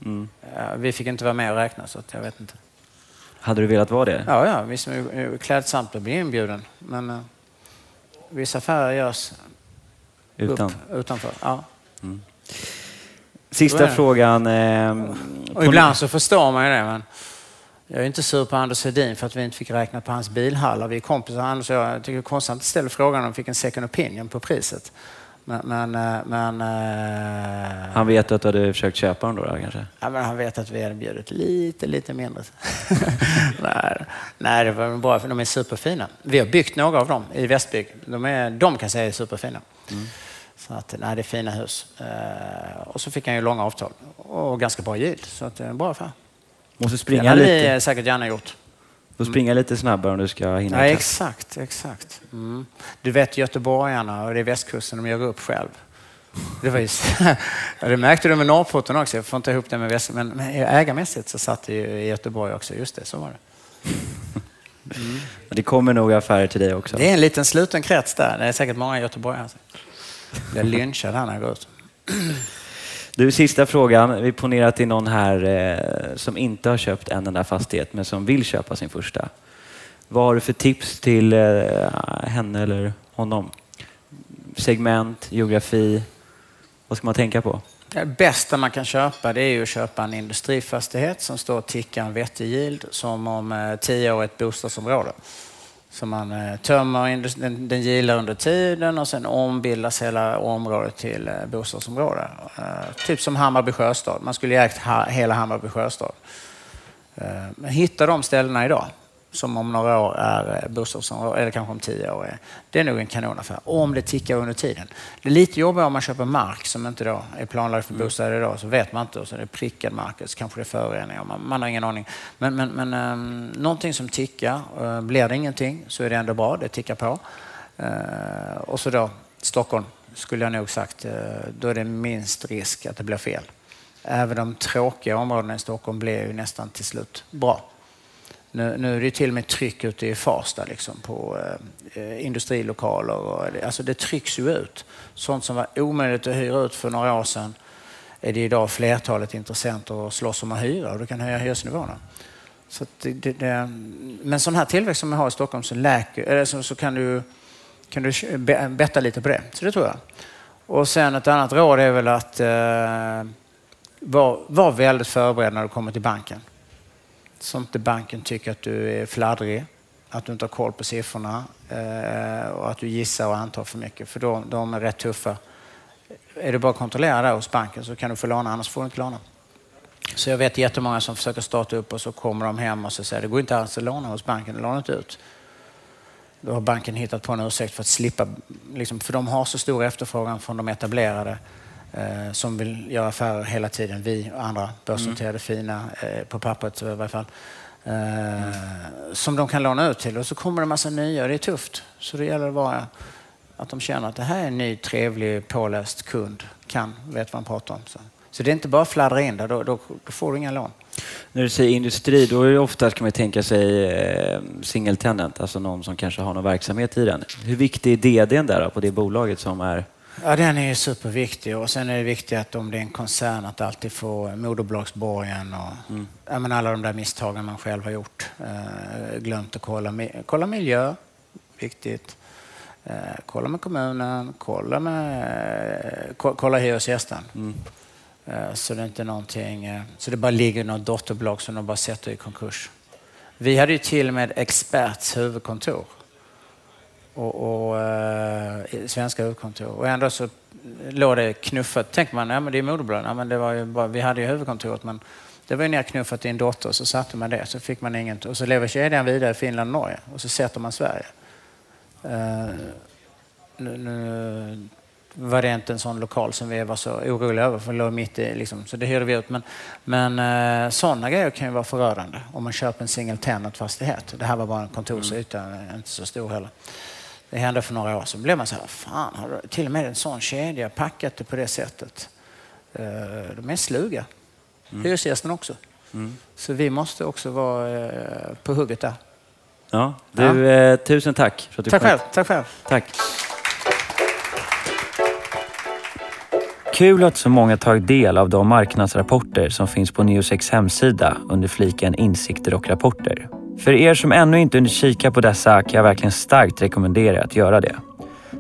Mm. Vi fick inte vara med och räkna, så jag vet inte. Hade du velat vara det? Ja, ja visst är det klädsamt att bli inbjuden. Men uh, vissa affärer görs Utan. upp, utanför. Ja. Mm. Sista frågan. Eh, och ibland så förstår man ju det. Men jag är inte sur på Anders Hedin för att vi inte fick räkna på hans bilhallar. Vi är kompisar. Anders och jag, jag tycker det är konstigt att ställa frågan om vi fick en second opinion på priset. Men, men, eh, men, eh, han vet att du hade försökt köpa dem då, kanske? Ja, men han vet att vi hade bjudit lite, lite mindre. nej, nej, det var bra för de är superfina. Vi har byggt några av dem i Västbygg. De, är, de kan säga är superfina. Mm. Så att, nej, det är fina hus. Uh, och så fick han ju långa avtal och ganska bra yield. Så att, det är en bra affär. Måste springa det hade lite. vi säkert gärna gjort. Du får springa lite snabbare om du ska hinna. Ja, exakt, exakt. Mm. Du vet göteborgarna och det är västkusten, de gör upp själv. Det, var just, ja, det märkte du med Norrporten också, jag får inte ihop det med väst, men ägarmässigt så satt det ju i Göteborg också. Just det, så var det. Mm. Det kommer nog affärer till dig också. Det är en liten sluten krets där. Det är säkert många göteborgare. Jag blir lynchad här när jag går ut. Du, sista frågan. Vi ponerar att det är någon här eh, som inte har köpt en enda fastighet men som vill köpa sin första. Vad har du för tips till eh, henne eller honom? Segment, geografi. Vad ska man tänka på? Det bästa man kan köpa det är ju att köpa en industrifastighet som står och tickar en vettig yield som om eh, tio år ett bostadsområde. Så man eh, tömmer, den, den gillar under tiden och sen ombildas hela området till eh, bostadsområde. Eh, typ som Hammarby sjöstad. Man skulle ägt hela Hammarby sjöstad. Hitta de ställena idag som om några år är bostadsområde, eller kanske om tio år. Är, det är nog en kanonaffär, om det tickar under tiden. Det är lite jobbigt om man köper mark som inte då är planlagd för mm. bostäder idag, så vet man inte. Och så är det prickad mark, så kanske det är föroreningar, man, man har ingen aning. Men, men, men um, någonting som tickar, uh, blir det ingenting så är det ändå bra, det tickar på. Uh, och så då Stockholm, skulle jag nog sagt, uh, då är det minst risk att det blir fel. Även de tråkiga områdena i Stockholm blir ju nästan till slut bra. Nu, nu är det till och med tryck ute i Farsta liksom, på eh, industrilokaler. Och, alltså det trycks ju ut. Sånt som var omöjligt att hyra ut för några år sedan är det idag flertalet intressenter att slåss om att hyra och du kan höja hyresnivåerna. Så det, det, det, men sån här tillväxt som vi har i Stockholm så, läker, så, så kan du, kan du betta lite på det. Så det tror jag. Och sen ett annat råd är väl att eh, vara var väldigt förberedd när du kommer till banken. Så inte banken tycker att du är fladdrig, att du inte har koll på siffrorna eh, och att du gissar och antar för mycket. För de, de är rätt tuffa. Är du bara kontrollerad där hos banken så kan du få låna, annars får du inte låna. Så jag vet jättemånga som försöker starta upp och så kommer de hem och så säger det går inte alls att låna hos banken, låna inte ut. Då har banken hittat på en ursäkt för att slippa, liksom, för de har så stor efterfrågan från de etablerade eh, som vill göra affärer hela tiden. Vi och andra börsnoterade mm. fina, eh, på pappret i varje fall, eh, mm. som de kan låna ut till. Och så kommer det en massa nya och det är tufft. Så det gäller att vara att de känner att det här är en ny, trevlig, påläst kund, kan, vet vad han pratar om. Så. Så det är inte bara att fladdra in där, då, då, då, får du inga lån. När du säger industri, då är det ofta kan man tänka sig eh, single tenant, alltså någon som kanske har någon verksamhet i den. Hur viktig är DDn där då, på det bolaget som är Ja, den är superviktig och sen är det viktigt att om det är en koncern att alltid få moderbolagsborgen och mm. ja, alla de där misstagen man själv har gjort. Eh, glömt att kolla, kolla miljö, viktigt. Eh, kolla med kommunen, kolla med eh, kolla hyresgästen. Mm. Eh, så det är inte någonting, eh, så det bara ligger något dotterbolag som de bara sätter i konkurs. Vi hade ju till och med Experts huvudkontor och, och eh, svenska huvudkontor och ändå så låg det knuffat. Tänker man, ja men det är moderbolagen, ja, men det var ju bara, vi hade ju huvudkontoret men det var ju nerknuffat i en dotter och så satte man det så fick man inget och så lever kedjan vidare i Finland och Norge och så sätter man Sverige. Eh, nu, nu var det inte en sån lokal som vi var så oroliga över, för den låg mitt i, liksom, så det hyrde vi ut. Men, men eh, sådana grejer kan ju vara förödande om man köper en single tenant-fastighet. Det här var bara en kontorsyta, mm. inte så stor heller. Det hände för några år sedan. Då blev man så här, fan, har till och med en sån kedja packat det på det sättet? Eh, de är sluga. Mm. Hyresgästen också. Mm. Så vi måste också vara eh, på hugget där. Ja, du, ja. Eh, tusen tack för att du Tack själv. Tack själv. Tack. Kul att så många tagit del av de marknadsrapporter som finns på Newsecs hemsida under fliken Insikter och rapporter. För er som ännu inte hunnit kika på dessa kan jag verkligen starkt rekommendera att göra det.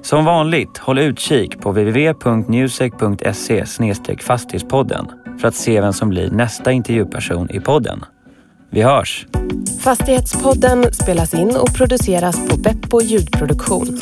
Som vanligt, håll utkik på www.newsec.se fastighetspodden för att se vem som blir nästa intervjuperson i podden. Vi hörs! Fastighetspodden spelas in och produceras på Beppo ljudproduktion